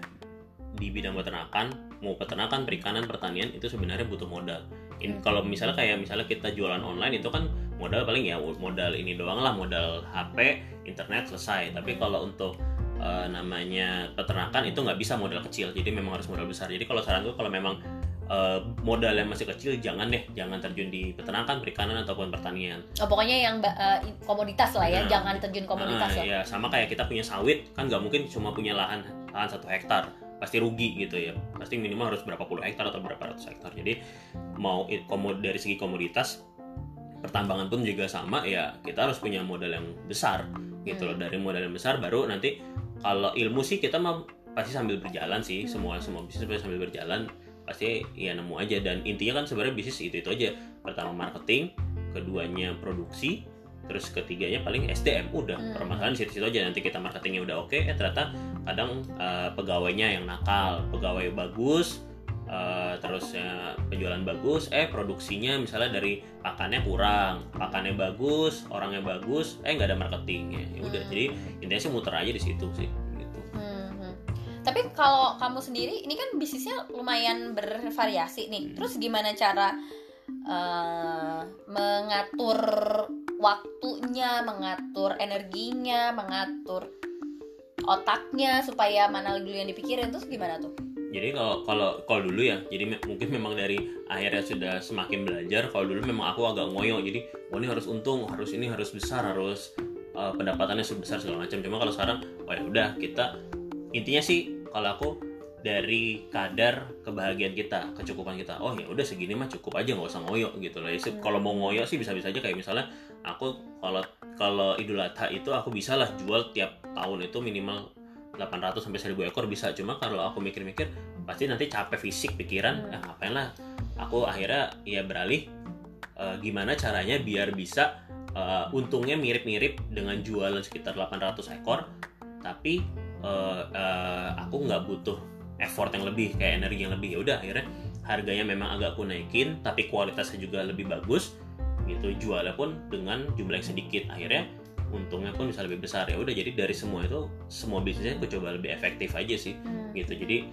di bidang peternakan mau peternakan perikanan pertanian itu sebenarnya butuh modal In- kalau misalnya kayak misalnya kita jualan online itu kan modal paling ya modal ini doang lah modal HP internet selesai tapi kalau untuk eh, namanya peternakan itu nggak bisa modal kecil jadi memang harus modal besar. Jadi kalau saran gue kalau memang eh, modal yang masih kecil jangan deh jangan terjun di peternakan perikanan ataupun pertanian. Oh, pokoknya yang eh, komoditas lah ya, Nah, jangan terjun komoditas Ah, lah. ya. sama kayak kita punya sawit kan nggak mungkin cuma punya lahan lahan satu hektar. Pasti rugi gitu ya. Pasti minimal harus berapa puluh hektar atau berapa ratus hektar. Jadi mau komod dari segi komoditas pertambangan pun juga sama ya kita harus punya modal yang besar gitu loh. Dari modal yang besar baru nanti kalau ilmu sih kita mah pasti sambil berjalan sih semua semua bisnis pasti sambil berjalan pasti ya nemu aja. Dan intinya kan sebenarnya bisnis itu itu aja. Pertama marketing keduanya produksi terus ketiganya paling SDM udah. Hmm. permasalahan di situ aja. Nanti kita marketingnya udah oke eh ternyata kadang eh, pegawainya yang nakal pegawai bagus eh, terus eh, penjualan bagus eh produksinya misalnya dari pakannya kurang pakannya bagus orangnya bagus eh nggak ada marketingnya ya udah Hmm. jadi intinya sih muter aja di situ sih gitu Hmm, hmm. Tapi kalau kamu sendiri, ini kan bisnisnya lumayan bervariasi nih. Hmm. Terus gimana cara eh, mengatur waktunya, mengatur energinya, mengatur otaknya supaya mana dulu yang dipikirin terus gimana tuh? Jadi kalau kalau kalau dulu ya jadi me- mungkin memang dari akhirnya sudah semakin belajar kalau dulu memang aku agak ngoyo jadi oh ini harus untung harus ini harus besar harus uh, pendapatannya sebesar segala macam. Cuma kalau sekarang oh ya udah kita intinya sih kalau aku dari kadar kebahagiaan kita kecukupan kita oh ya udah segini mah cukup aja nggak usah ngoyo gitu loh. Ya, kalau mau ngoyo sih bisa-bisa aja kayak misalnya aku kalau kalau Idul Adha itu aku bisa lah jual tiap tahun itu minimal 800 sampai 1000 ekor bisa. Cuma kalau aku mikir-mikir pasti nanti capek fisik pikiran ya ngapain lah? Aku akhirnya ya beralih eh, gimana caranya biar bisa eh, untungnya mirip-mirip dengan jualan sekitar 800 ekor tapi eh, eh, aku nggak butuh effort yang lebih kayak energi yang lebih. Ya udah akhirnya harganya memang agak aku naikin tapi kualitasnya juga lebih bagus gitu. Jualnya pun dengan jumlah yang sedikit. Akhirnya untungnya pun bisa lebih besar. Ya udah jadi dari semua itu semua bisnisnya aku coba lebih efektif aja sih Hmm. gitu. Jadi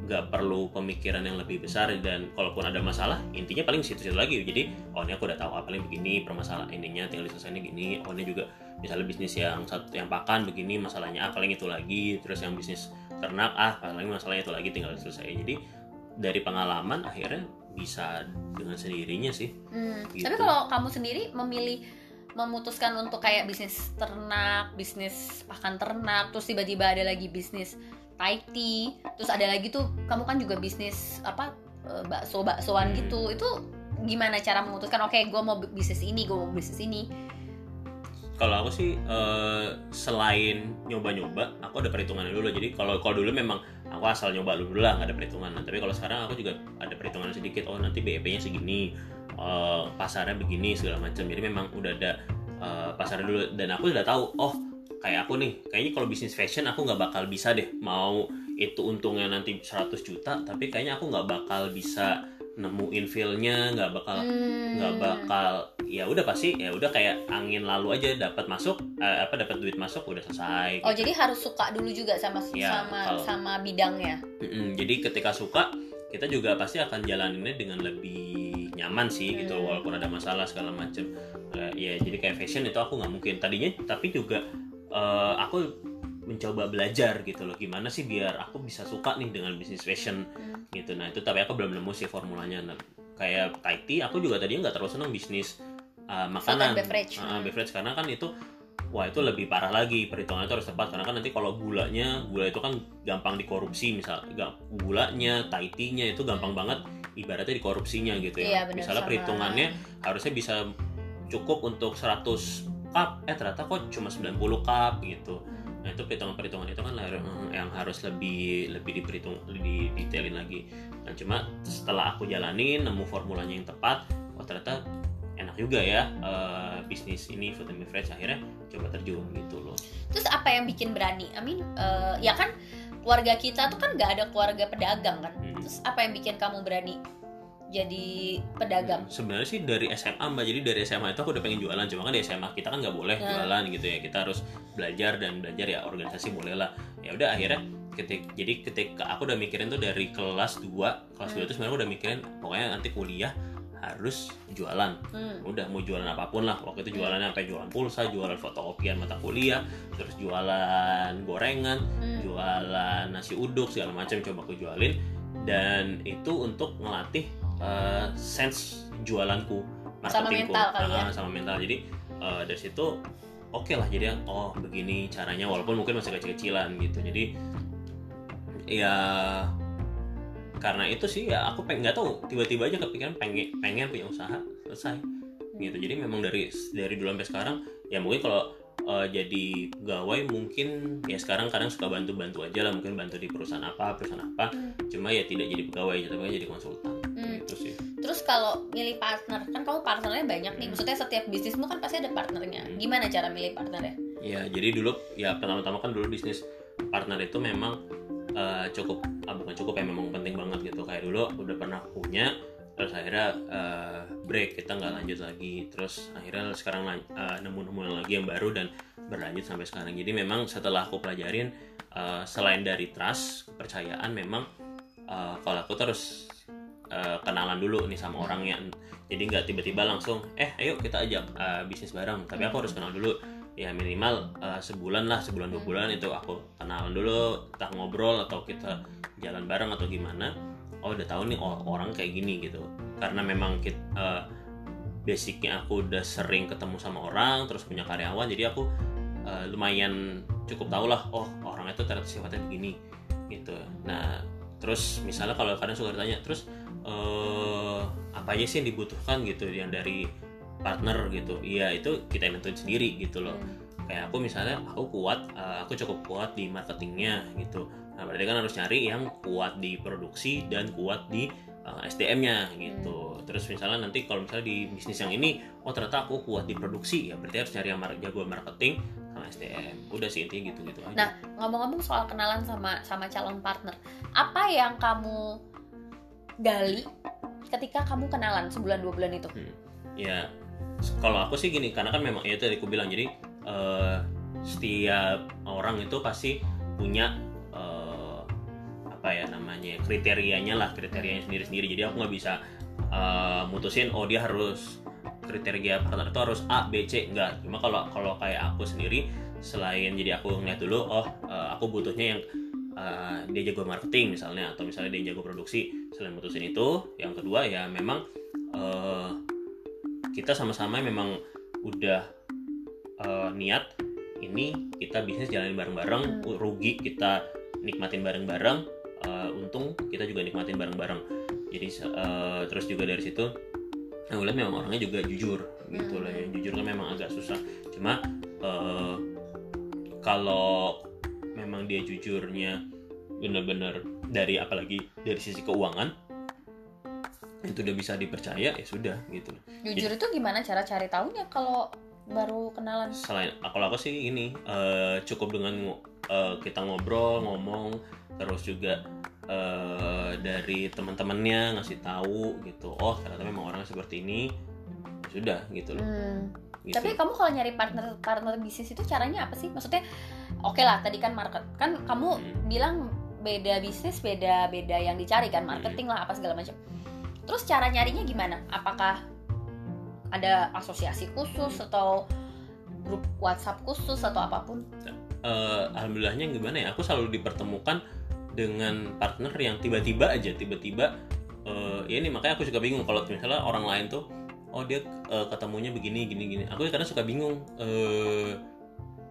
nggak perlu pemikiran yang lebih besar dan kalaupun ada masalah intinya paling situ-situ lagi. Jadi oh ini aku udah tahu apa paling begini permasalahan ininya tinggal diselesain gini oh ini juga misalnya bisnis yang satu yang pakan begini masalahnya ah paling itu lagi terus yang bisnis ternak ah paling masalahnya itu lagi tinggal diselesaikan. Jadi dari pengalaman akhirnya bisa dengan sendirinya sih. Hmm, Gitu. Tapi kalau kamu sendiri memilih memutuskan untuk kayak bisnis ternak, bisnis pakan ternak, terus tiba-tiba ada lagi bisnis Thai tea, terus ada lagi tuh kamu kan juga bisnis apa eh, bakso baksoan Hmm. gitu. Itu gimana cara memutuskan? Oke, gue mau bisnis ini, gue mau bisnis ini. Kalau aku sih eh, selain nyoba-nyoba aku ada perhitungannya dulu. Jadi kalau kalau dulu memang aku asal nyoba dulu lah nggak ada perhitungan. Nah, tapi kalau sekarang aku juga ada perhitungan sedikit. Oh nanti BEP-nya segini eh, pasarnya begini segala macam. Jadi memang udah ada eh, pasarnya dulu. Dan aku udah tahu oh kayak aku nih kayaknya kalau bisnis fashion aku nggak bakal bisa deh. Mau itu untungnya nanti 100 juta tapi kayaknya aku nggak bakal bisa nemuin feel-nya nggak bakal Hmm. nggak bakal ya udah pasti ya udah kayak angin lalu aja dapat masuk eh, apa dapat duit masuk udah selesai Oh, gitu. jadi harus suka dulu juga sama Iya, sama kalau- sama bidangnya. Mm-mm, jadi ketika suka kita juga pasti akan jalaninnya dengan lebih nyaman sih gitu Hmm. walaupun ada masalah segala macam Eh, ya jadi kayak fashion itu aku nggak mungkin tadinya tapi juga eh, aku mencoba belajar gitu loh gimana sih biar aku bisa suka nih dengan bisnis fashion Hmm. gitu nah itu tapi aku belum nemu sih formulanya Nah, kayak Thai tea aku juga tadinya nggak terlalu seneng bisnis uh, Food makanan. beverage. Uh, beverage. Karena kan itu wah itu lebih parah lagi perhitungannya itu harus tepat. Karena kan nanti kalau gulanya gula itu kan gampang dikorupsi. Misal gulanya Thai tea-nya itu gampang banget ibaratnya dikorupsinya gitu Iya, ya benar, misalnya sama- perhitungannya harusnya bisa cukup untuk 100 cup. Eh ternyata kok cuma 90 cup gitu. Nah itu perhitungan-perhitungan itu kan har- yang harus lebih lebih diperhitung lebih detailin lagi. Nah cuma setelah aku jalanin nemu formulanya yang tepat, oh ternyata enak juga ya eh, bisnis ini food and beverage akhirnya coba terjun gitu loh. Terus apa yang bikin berani? I mean, eh, ya kan keluarga kita tuh kan nggak ada keluarga pedagang kan. Hmm. Terus apa yang bikin kamu berani jadi pedagang? Sebenarnya sih dari SMA mbak, jadi dari SMA itu aku udah pengen jualan, cuma kan di SMA kita kan nggak boleh Hmm. jualan gitu ya, kita harus belajar dan belajar ya organisasi boleh lah. Ya udah akhirnya ketik jadi ketika aku udah mikirin tuh dari kelas 2 kelas 2 itu sebenarnya udah mikirin pokoknya nanti kuliah harus jualan Hmm. udah mau jualan apa pun lah waktu itu jualannya sampai jualan pulsa jualan fotokopian mata kuliah terus jualan gorengan Hmm. jualan nasi uduk segala macam coba aku jualin dan itu untuk ngelatih eh, sense jualanku Sama marketingku. mental kali ya. Ah, sama mental jadi eh, dari situ oke lah jadi oh begini caranya walaupun mungkin masih kecil-kecilan gitu jadi ya karena itu sih ya aku pengen nggak tahu tiba-tiba aja kepikiran pengen pengen punya usaha selesai gitu jadi memang dari dari dulu sampai sekarang ya mungkin kalau eh, jadi pegawai mungkin ya sekarang kadang suka bantu-bantu aja lah mungkin bantu di perusahaan apa perusahaan apa Hmm. cuma ya tidak jadi pegawai tapi jadi konsultan Hmm. gitu sih Terus kalau milih partner, kan kamu partnernya banyak nih. Hmm. Maksudnya setiap bisnismu kan pasti ada partnernya. Hmm. Gimana cara milih partnernya? ya jadi dulu ya pertama-tama kan dulu bisnis partner itu memang eh, cukup ah, bukan cukup ya memang penting banget gitu. Kayak dulu udah pernah punya terus akhirnya eh, break kita nggak lanjut lagi. Terus akhirnya sekarang lan- eh, nemu-nemu lagi yang baru dan berlanjut sampai sekarang. Jadi memang setelah aku pelajarin eh, selain dari trust kepercayaan memang eh, kalau aku terus eh, kenalan dulu nih sama orangnya jadi nggak tiba-tiba langsung eh ayo kita ajak eh, bisnis bareng. Tapi aku harus kenal dulu ya minimal eh, sebulan lah sebulan dua bulan itu aku kenalan dulu entah ngobrol atau kita jalan bareng atau gimana. Oh udah tahu nih oh, orang kayak gini gitu. Karena memang kita basicnya aku udah sering ketemu sama orang terus punya karyawan jadi aku uh, lumayan cukup tahu lah oh orang itu ternyata sifatnya begini gitu. Nah terus misalnya kalau kadang suka ditanya terus uh, apa aja sih yang dibutuhkan gitu yang dari partner gitu. Iya itu kita yang nentuin sendiri gitu loh. Hmm. kayak aku misalnya aku kuat uh, aku cukup kuat di marketingnya gitu. Nah berarti kan harus nyari yang kuat di produksi dan kuat di uh, SDM-nya gitu. Terus misalnya nanti kalau misalnya di bisnis yang ini oh ternyata aku kuat di produksi ya berarti harus nyari yang jago marketing sama SDM udah sih intinya gitu gitu aja. Nah, ngomong-ngomong soal kenalan sama sama calon partner, apa yang kamu gali ketika kamu kenalan sebulan dua bulan itu? ya kalau aku sih gini karena kan memang ya tadi aku bilang jadi eh, setiap orang itu pasti punya eh, apa ya namanya kriterianya lah kriterianya sendiri sendiri jadi aku nggak bisa eh, mutusin oh dia harus kriteria partner itu harus A B C enggak. Cuma kalau kalau kayak aku sendiri selain jadi aku ngeliat dulu oh eh, aku butuhnya yang eh, dia jago marketing misalnya atau misalnya dia jago produksi selain mutusin itu yang kedua ya memang eh, kita sama-sama memang udah eh, niat ini kita bisnis jalanin bareng-bareng rugi kita nikmatin bareng-bareng eh, untung kita juga nikmatin bareng-bareng. Jadi eh, terus juga dari situ aku lihat memang orangnya juga jujur gitu lah yang jujur kan memang agak susah. Cuma eh, kalau memang dia jujurnya benar-benar dari apalagi dari sisi keuangan itu udah bisa dipercaya ya sudah gitu Jujur itu gimana cara cari tahunya kalau baru kenalan? selain kalau aku sih ini eh, cukup dengan eh, kita ngobrol ngomong terus juga eh, dari teman-temannya ngasih tahu gitu oh ternyata memang orangnya seperti ini sudah gitu loh Hmm. gitu. Tapi kamu kalau nyari partner partner bisnis itu caranya apa sih? Maksudnya, oke lah tadi kan market kan kamu Hmm. bilang beda bisnis beda beda yang dicari kan marketing lah apa segala macam. Terus cara nyarinya gimana? Apakah ada asosiasi khusus atau grup WhatsApp khusus atau apa pun? eh, alhamdulillahnya gimana ya aku selalu dipertemukan dengan partner yang tiba-tiba aja tiba-tiba eh, ya ini makanya aku suka bingung kalau misalnya orang lain tuh oh dia eh, ketemunya begini gini gini aku kadang suka bingung eh,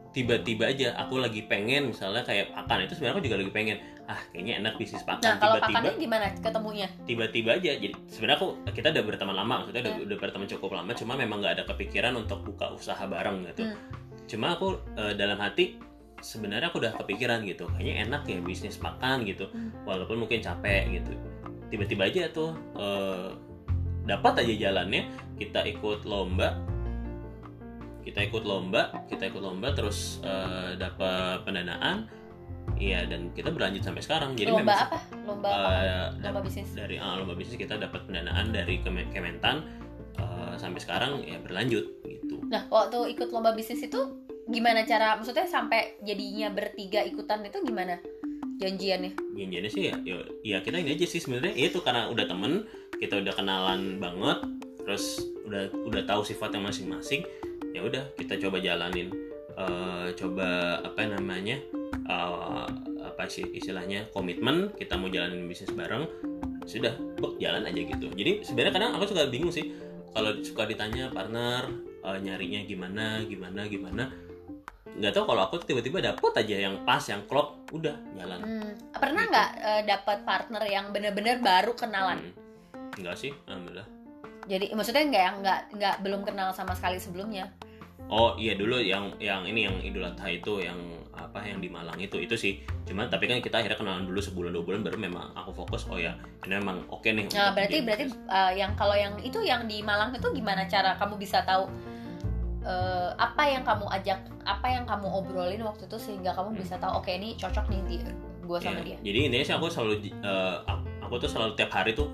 tiba-tiba aja aku lagi pengen misalnya kayak pakan itu sebenarnya aku juga lagi pengen ah kayaknya enak bisnis Nah, pakan kalau tiba-tiba pakannya gimana ketemunya? tiba-tiba aja jadi sebenarnya aku kita udah berteman lama maksudnya udah, Hmm. udah berteman cukup lama cuma memang nggak ada kepikiran untuk buka usaha bareng gitu Hmm. cuma aku eh, dalam hati sebenarnya aku udah kepikiran gitu kayaknya enak ya bisnis makan gitu Hmm. walaupun mungkin capek gitu tiba-tiba aja tuh eh, dapat aja jalannya kita ikut lomba kita ikut lomba kita ikut lomba terus eh, dapat pendanaan iya dan kita berlanjut sampai sekarang jadi lomba memang apa? Lomba apa? eh, Lomba bisnis. dari ah, lomba bisnis kita dapat pendanaan dari Kemen- Kementan eh, sampai sekarang ya berlanjut gitu. Nah, waktu ikut lomba bisnis itu gimana cara maksudnya sampai jadinya bertiga ikutan itu gimana janjiannya? Janjiannya sih ya, ya, ya kita ini aja sih sebenarnya ya itu karena udah temen kita udah kenalan banget terus udah udah tahu sifatnya masing-masing ya udah kita coba jalanin Eh, coba apa namanya eh, apa sih istilahnya komitmen kita mau jalanin bisnis bareng sudah bek jalan aja gitu jadi sebenarnya kadang aku suka bingung sih kalau suka ditanya partner eh, nyarinya gimana gimana gimana nggak tahu kalau aku tiba-tiba dapet aja yang pas yang klop udah jalan Hmm, pernah Gitu. nggak eh, dapat partner yang benar-benar baru kenalan? Hmm. enggak sih alhamdulillah Jadi maksudnya nggak yang nggak nggak belum kenal sama sekali sebelumnya? Oh iya dulu yang yang ini yang Idul Adha itu yang apa yang di Malang itu itu sih. Cuman tapi kan kita akhirnya kenalan dulu sebulan dua bulan baru memang aku fokus. Oh ya ini memang oke nih Nah, berarti jadi berarti eh, yang kalau yang itu yang di Malang itu gimana cara kamu bisa tahu eh, apa yang kamu ajak, apa yang kamu obrolin waktu itu sehingga kamu Hmm. bisa tahu oke ini cocok nih di gue sama Iya, dia. jadi intinya sih aku selalu aku, aku tuh selalu tiap hari tuh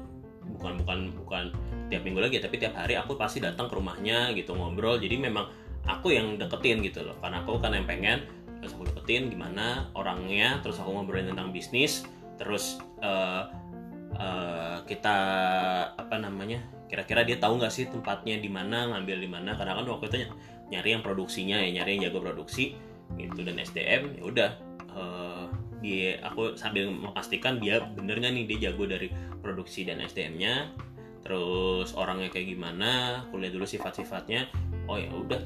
bukan bukan bukan tiap minggu lagi tapi tiap hari aku pasti datang ke rumahnya gitu ngobrol. Jadi memang aku yang deketin gitu loh. Karena aku kan yang pengen terus aku deketin gimana orangnya terus aku ngobrolin tentang bisnis terus eh, eh, kita apa namanya kira-kira dia tahu nggak sih tempatnya di mana ngambil di mana? Karena kan waktu itu ny- nyari yang produksinya ya nyari yang jago produksi gitu. Dan SDM ya udah eh, dia aku sambil memastikan dia bener nggak nih dia jago dari produksi dan SDM-nya terus orangnya kayak gimana kuliah dulu sifat-sifatnya. Oh ya udah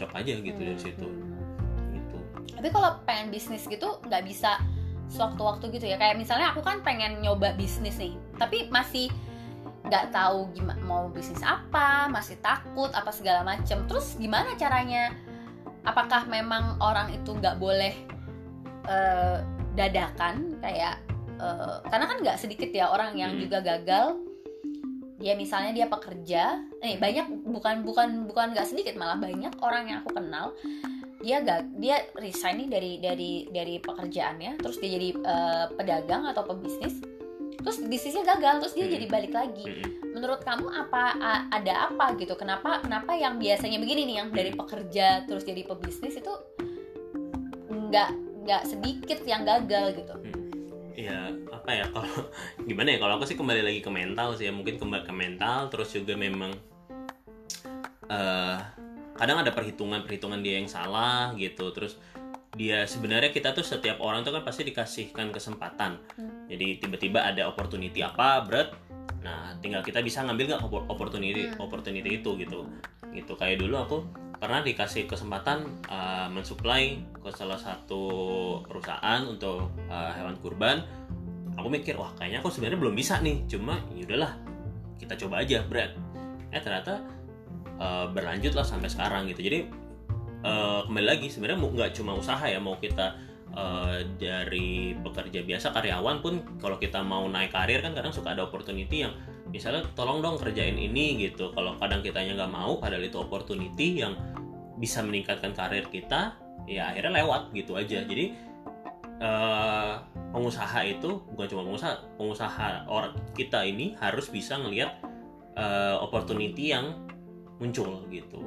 cocok aja gitu dari situ. Hmm. tapi kalau pengen bisnis gitu nggak bisa sewaktu-waktu gitu ya. Kayak misalnya aku kan pengen nyoba bisnis nih tapi masih nggak tahu gimana mau bisnis apa masih takut apa segala macem. Terus gimana caranya? Apakah memang orang itu nggak boleh uh, dadakan? Kayak uh, karena kan nggak sedikit ya orang yang Hmm. juga gagal dia misalnya dia pekerja eh banyak bukan bukan bukan nggak sedikit malah banyak orang yang aku kenal dia gak dia resign nih dari dari dari pekerjaannya terus dia jadi eh, pedagang atau pebisnis terus bisnisnya gagal terus dia Hmm. jadi balik lagi. Mm-mm. menurut kamu apa a- ada apa gitu? Kenapa kenapa yang biasanya begini nih yang dari pekerja terus jadi pebisnis itu nggak nggak sedikit yang gagal gitu ya apa ya kalau gimana ya kalau aku sih kembali lagi ke mental sih ya mungkin kembali ke mental terus juga memang eh kadang ada perhitungan perhitungan dia yang salah gitu terus dia sebenarnya kita tuh setiap orang tuh kan pasti dikasihkan kesempatan Hmm. jadi tiba-tiba ada opportunity apa berat nah tinggal kita bisa ngambil nggak oppor- opportunity Hmm. opportunity itu gitu gitu kayak dulu aku pernah dikasih kesempatan uh, mensuplai ke salah satu perusahaan untuk uh, hewan kurban. Aku mikir wah kayaknya aku sebenarnya belum bisa nih. Cuma ya udahlah kita coba aja berat eh ternyata uh, berlanjut lah sampai sekarang gitu. Jadi uh, kembali lagi sebenarnya nggak cuma usaha ya mau kita uh, dari pekerja biasa karyawan pun kalau kita mau naik karir kan kadang suka ada opportunity yang misalnya tolong dong kerjain ini gitu. Kalau kadang kitanya nggak mau padahal itu opportunity yang bisa meningkatkan karir kita ya akhirnya lewat gitu aja. Jadi eh, pengusaha itu bukan cuma pengusaha pengusaha orang kita ini harus bisa ngelihat eh, opportunity yang muncul gitu.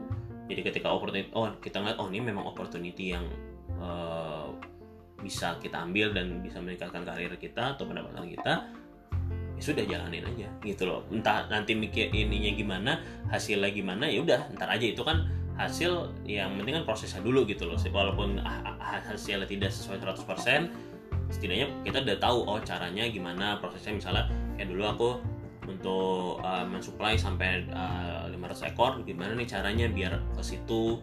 Jadi ketika opportunity oh kita ngeliat oh ini memang opportunity yang eh, bisa kita ambil dan bisa meningkatkan karir kita atau pendapatan kita ya sudah jalanin aja gitu loh. Entah nanti mikir ininya gimana hasilnya gimana ya udah ntar aja. Itu kan hasil yang penting kan prosesnya dulu gitu loh. Walaupun hasilnya tidak sesuai 100% setidaknya kita udah tahu oh caranya gimana prosesnya. Misalnya kayak dulu aku untuk uh, mensuplai sampai uh, 500 ekor gimana nih caranya biar ke situ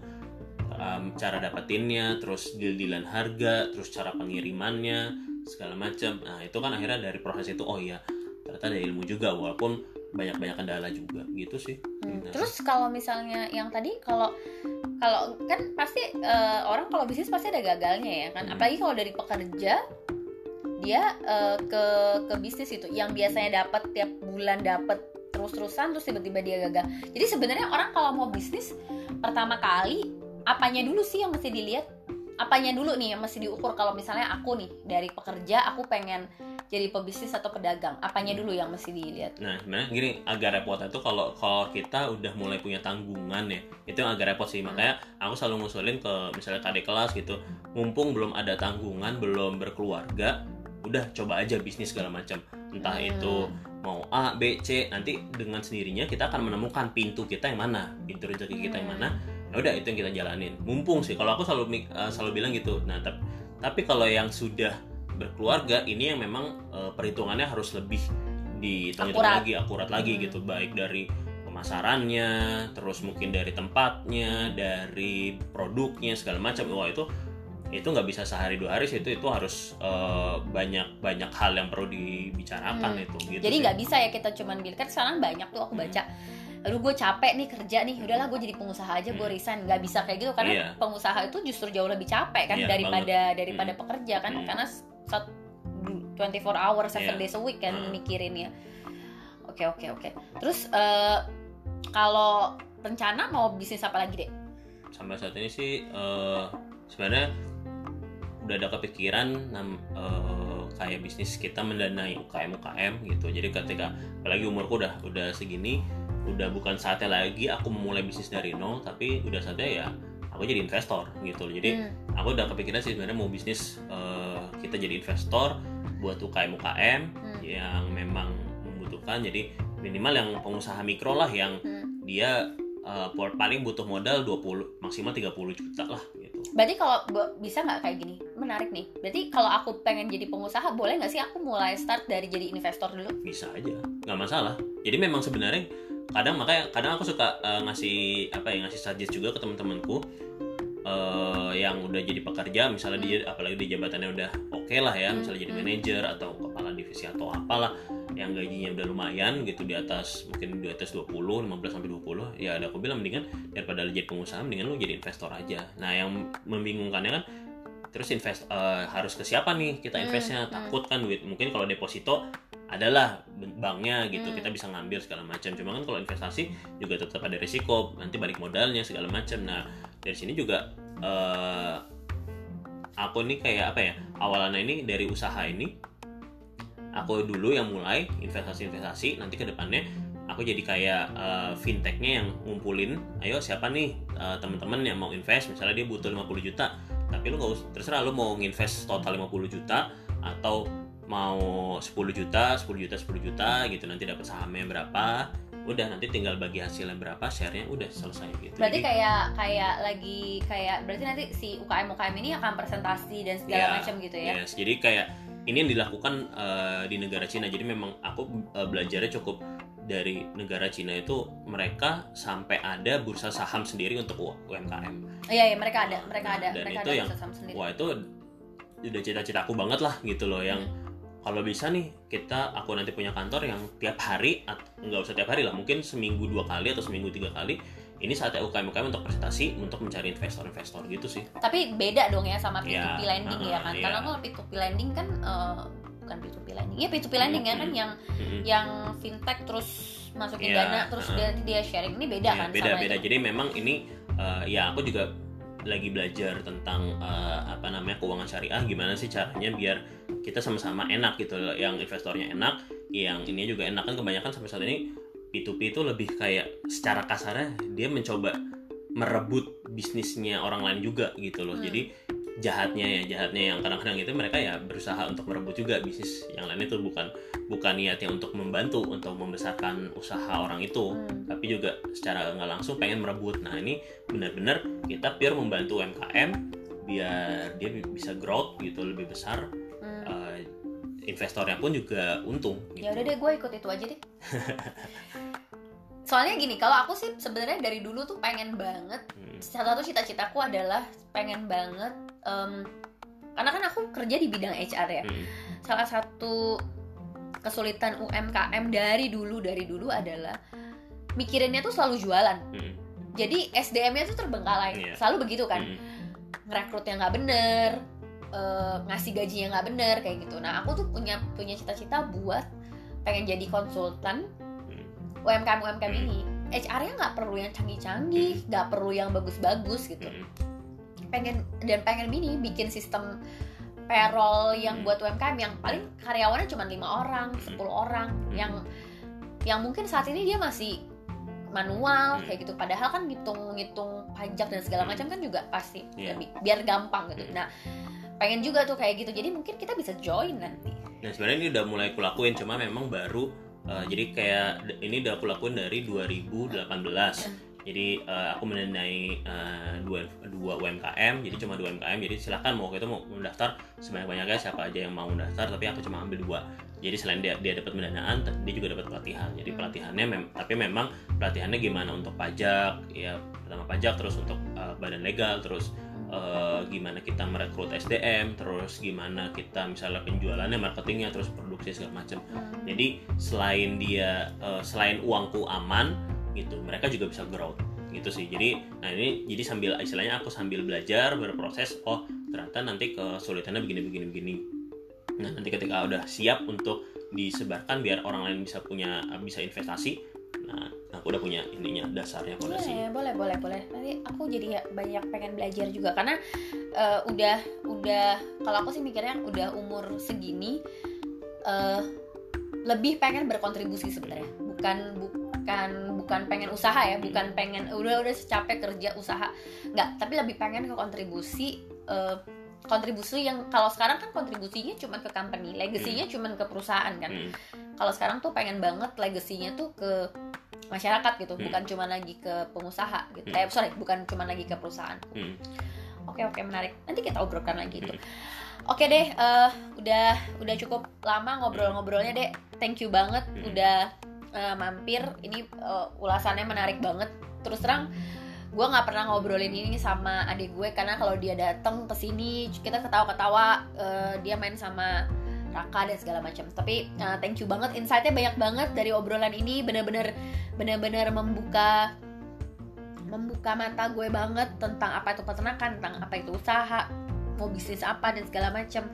um, cara dapetinnya terus deal-dealan harga terus cara pengirimannya segala macam. Nah itu kan akhirnya dari proses itu oh iya ternyata ada ilmu juga. Walaupun banyak-banyak kendala juga gitu sih Hmm, Nah, Terus kalau misalnya yang tadi kalau kalau kan pasti eh, orang kalau bisnis pasti ada gagalnya ya kan. Hmm. Apalagi kalau dari pekerja dia eh, ke ke bisnis itu yang biasanya dapat tiap bulan dapat terus-terusan terus tiba-tiba dia gagal. Jadi sebenarnya orang kalau mau bisnis pertama kali apanya dulu sih yang mesti dilihat? Apanya dulu nih yang mesti diukur kalau misalnya aku nih dari pekerja aku pengen jadi pebisnis atau pedagang. Apanya dulu yang mesti dilihat? Nah, sebenarnya gini agak repot itu kalau kalau kita udah mulai punya tanggungan ya, itu yang agak repot sih. Makanya aku selalu ngusulin ke misalnya kadek kelas gitu, mumpung belum ada tanggungan, belum berkeluarga, udah coba aja bisnis segala macam. Entah Hmm. itu mau A, B, C, nanti dengan sendirinya kita akan menemukan pintu kita yang mana, pintu rezeki kita yang mana. Ya udah itu yang kita jalanin. Mumpung sih kalau aku selalu eh, selalu bilang gitu. Nah, tapi tapi kalau yang sudah berkeluarga ini yang memang eh, perhitungannya harus lebih dihitung Akurat. lagi akurat lagi Hmm. gitu. Baik dari pemasarannya terus mungkin dari tempatnya dari produknya segala macam. Wah itu itu nggak bisa sehari dua hari sih. Itu itu harus eh, banyak banyak hal yang perlu dibicarakan Hmm. itu gitu jadi nggak bisa ya kita cuman bilang kan sekarang banyak tuh aku baca aduh gue capek nih kerja nih udahlah gue jadi pengusaha aja gue Hmm. resign nggak bisa kayak gitu karena Iya. pengusaha itu justru jauh lebih capek kan Iya, daripada daripada Hmm. pekerja kan Hmm. karena sat- 24 hours seven Iya. days a week kan Hmm. mikirinnya oke oke oke terus eh, kalau rencana mau bisnis apa lagi deh sampai saat ini sih eh, sebenarnya udah ada kepikiran eh, kayak bisnis kita mendanai UKM UKM gitu jadi ketika apalagi umurku udah udah segini udah bukan saatnya lagi aku memulai bisnis dari nol tapi udah saatnya ya aku jadi investor gitu loh jadi Hmm. aku udah kepikiran sih sebenarnya mau bisnis eh, kita jadi investor buat UKM UKM Hmm. yang memang membutuhkan jadi minimal yang pengusaha mikro lah yang Hmm. dia uh, paling butuh modal 20 maksimal 30 juta lah gitu. berarti kalau bisa nggak kayak gini menarik nih berarti kalau aku pengen jadi pengusaha boleh nggak sih aku mulai start dari jadi investor dulu Bisa aja, nggak masalah. Jadi memang sebenarnya kadang makanya kadang aku suka uh, ngasih apa ya ngasih suggest juga ke teman-temanku. eh, yang udah jadi pekerja misalnya dia apalagi di jabatannya udah oke lah ya misalnya jadi manajer atau kepala divisi atau apalah yang gajinya udah lumayan gitu di atas mungkin di atas 20 15 sampai 20 ya ada aku bilang mendingan daripada lu jadi pengusaha mendingan lu jadi investor aja nah yang membingungkannya kan terus invest eh, harus ke siapa nih? Kita Hmm, investnya hmm. takut kan duit. Mungkin kalau deposito adalah banknya gitu. Hmm. kita bisa ngambil segala macam. Cuma kan kalau investasi juga tetap ada risiko. Nanti balik modalnya segala macam. Nah dari sini juga eh, aku nih kayak apa ya? Awalannya ini dari usaha ini aku dulu yang mulai investasi-investasi. Nanti ke depannya aku jadi kayak eh, fintechnya yang ngumpulin ayo siapa nih eh, teman-teman yang mau invest? Misalnya dia butuh 50 juta tapi lu nggak usah terserah lu mau nginvest total 50 juta atau mau 10 juta 10 juta 10 juta gitu nanti dapat sahamnya berapa udah nanti tinggal bagi hasilnya berapa share-nya udah selesai gitu Berarti Jadi- kayak kayak lagi kayak berarti nanti si UKM UKM ini akan presentasi dan segala Iya, macam gitu ya. Yes, jadi kayak ini yang dilakukan eh, di negara Cina. Jadi memang aku eh, belajarnya cukup dari negara Cina itu mereka sampai ada bursa saham sendiri untuk UMKM. Iya, iya mereka ada, mereka ada, Dan mereka itu ada yang- usaha sendiri. Wah itu udah cita-citaku banget lah gitu loh yang Hmm. kalau bisa nih kita aku nanti punya kantor yang tiap hari nggak usah tiap hari lah mungkin seminggu dua kali atau seminggu tiga kali ini saatnya UKM UKM untuk presentasi untuk mencari investor-investor gitu sih Tapi beda dong ya sama Iya, P2P lending ya uh-uh, kan. iya. Karena kalau P2P lending kan eh, bukan P2P lending. Iya P2P lending ya kan Hmm. yang Mm-mm. yang fintech terus masukin Iya, dana terus uh-uh. dia dia sharing ini beda Iya, kan beda sama beda itu. jadi memang ini eh, ya aku juga lagi belajar tentang eh, apa namanya keuangan syariah gimana sih caranya biar kita sama-sama enak gitu loh yang investornya enak yang ini juga enak kan kebanyakan sampai saat ini P2P itu lebih kayak secara kasarnya dia mencoba merebut bisnisnya orang lain juga gitu loh Hmm. jadi jahatnya ya jahatnya yang kadang-kadang itu mereka ya berusaha untuk merebut juga bisnis yang lain itu bukan bukan niatnya untuk membantu untuk membesarkan usaha orang itu Hmm. tapi juga secara nggak langsung pengen merebut. Nah ini benar-benar kita pure membantu UMKM biar dia bi- bisa growth gitu lebih besar. Hmm. Eh, investornya pun juga untung. Gitu. Ya udah deh gue ikut itu aja deh. Soalnya gini, kalau aku sih sebenarnya dari dulu tuh pengen banget Hmm, salah satu cita-citaku adalah pengen banget em, karena kan aku kerja di bidang HR ya. hmm, Salah satu kesulitan UMKM dari dulu dari dulu adalah mikirinnya tuh selalu jualan. hmm, Jadi SDM-nya tuh terbengkalai. Iya. Selalu begitu kan. hmm, Ngerekrutnya nggak bener, eh, ngasih gajinya nggak bener kayak gitu. Nah aku tuh punya punya cita-cita buat pengen jadi konsultan hmm, UMKM UMKM Hmm. ini. HR-nya nggak perlu yang canggih-canggih, nggak perlu yang bagus-bagus gitu. hmm, pengen dan pengen ini bikin sistem payroll yang Hmm. buat UMKM yang paling karyawannya cuma lima orang, Hmm. 10 orang Hmm. yang yang mungkin saat ini dia masih manual Hmm. kayak gitu padahal kan ngitung-ngitung pajak dan segala Hmm. macam kan juga pasti Iya. lebih biar gampang gitu. Hmm. Nah, pengen juga tuh kayak gitu. Jadi mungkin kita bisa join nanti. Dan sebenarnya ini udah mulai kulakuin cuma memang baru eh, jadi kayak ini udah aku lakuin dari 2018. Jadi eh, aku mendanai eh, dua, dua UMKM, jadi cuma dua UMKM. Jadi silahkan mau itu mau mendaftar sebanyak-banyaknya siapa aja yang mau mendaftar, tapi aku cuma ambil dua. Jadi selain dia dia dapat pendanaan, dia juga dapat pelatihan. Jadi pelatihannya mem tapi memang pelatihannya gimana untuk pajak, ya pertama pajak, terus untuk eh, badan legal, terus eh, gimana kita merekrut SDM, terus gimana kita misalnya penjualannya, marketingnya, terus produksi segala macam. Jadi selain dia eh, selain uangku aman gitu, mereka juga bisa growth gitu sih. Jadi nah ini jadi sambil istilahnya aku sambil belajar berproses. Oh ternyata nanti kesulitannya begini begini begini. Nah nanti ketika udah siap untuk disebarkan biar orang lain bisa punya bisa investasi. Nah aku udah punya ininya dasarnya fondasi. Boleh, boleh, boleh, boleh. Nanti aku jadi ya banyak pengen belajar juga karena eh, udah udah kalau aku sih mikirnya udah umur segini eh, lebih pengen berkontribusi sebenarnya. Bukan bukan bukan pengen usaha ya, bukan pengen udah udah secapek kerja usaha. Nggak, tapi lebih pengen ke kontribusi eh, kontribusi yang kalau sekarang kan kontribusinya cuma ke company, legasinya cuma ke perusahaan kan Hmm, kalau sekarang tuh pengen banget legasinya tuh ke masyarakat gitu Hmm. bukan cuma lagi ke pengusaha gitu Hmm. eh sorry bukan cuma lagi ke perusahaan hmm. oke oke menarik nanti kita obrolkan lagi itu Hmm. oke deh eh, udah udah cukup lama ngobrol-ngobrolnya deh thank you banget Hmm. udah eh, mampir ini eh, ulasannya menarik banget terus terang gue nggak pernah ngobrolin ini sama adik gue karena kalau dia datang ke sini kita ketawa-ketawa eh, dia main sama Raka dan segala macam. Tapi uh, thank you banget insightnya banyak banget dari obrolan ini bener-bener bener-bener membuka membuka mata gue banget tentang apa itu peternakan, tentang apa itu usaha, mau bisnis apa dan segala macam.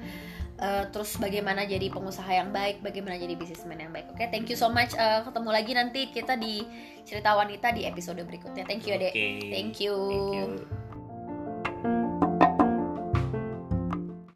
Uh, terus bagaimana jadi pengusaha yang baik, bagaimana jadi bisnismen yang baik. Oke, okay, thank you so much. Uh, ketemu lagi nanti kita di cerita wanita di episode berikutnya. Thank you, Adek. Oke. Thank you. Thank you.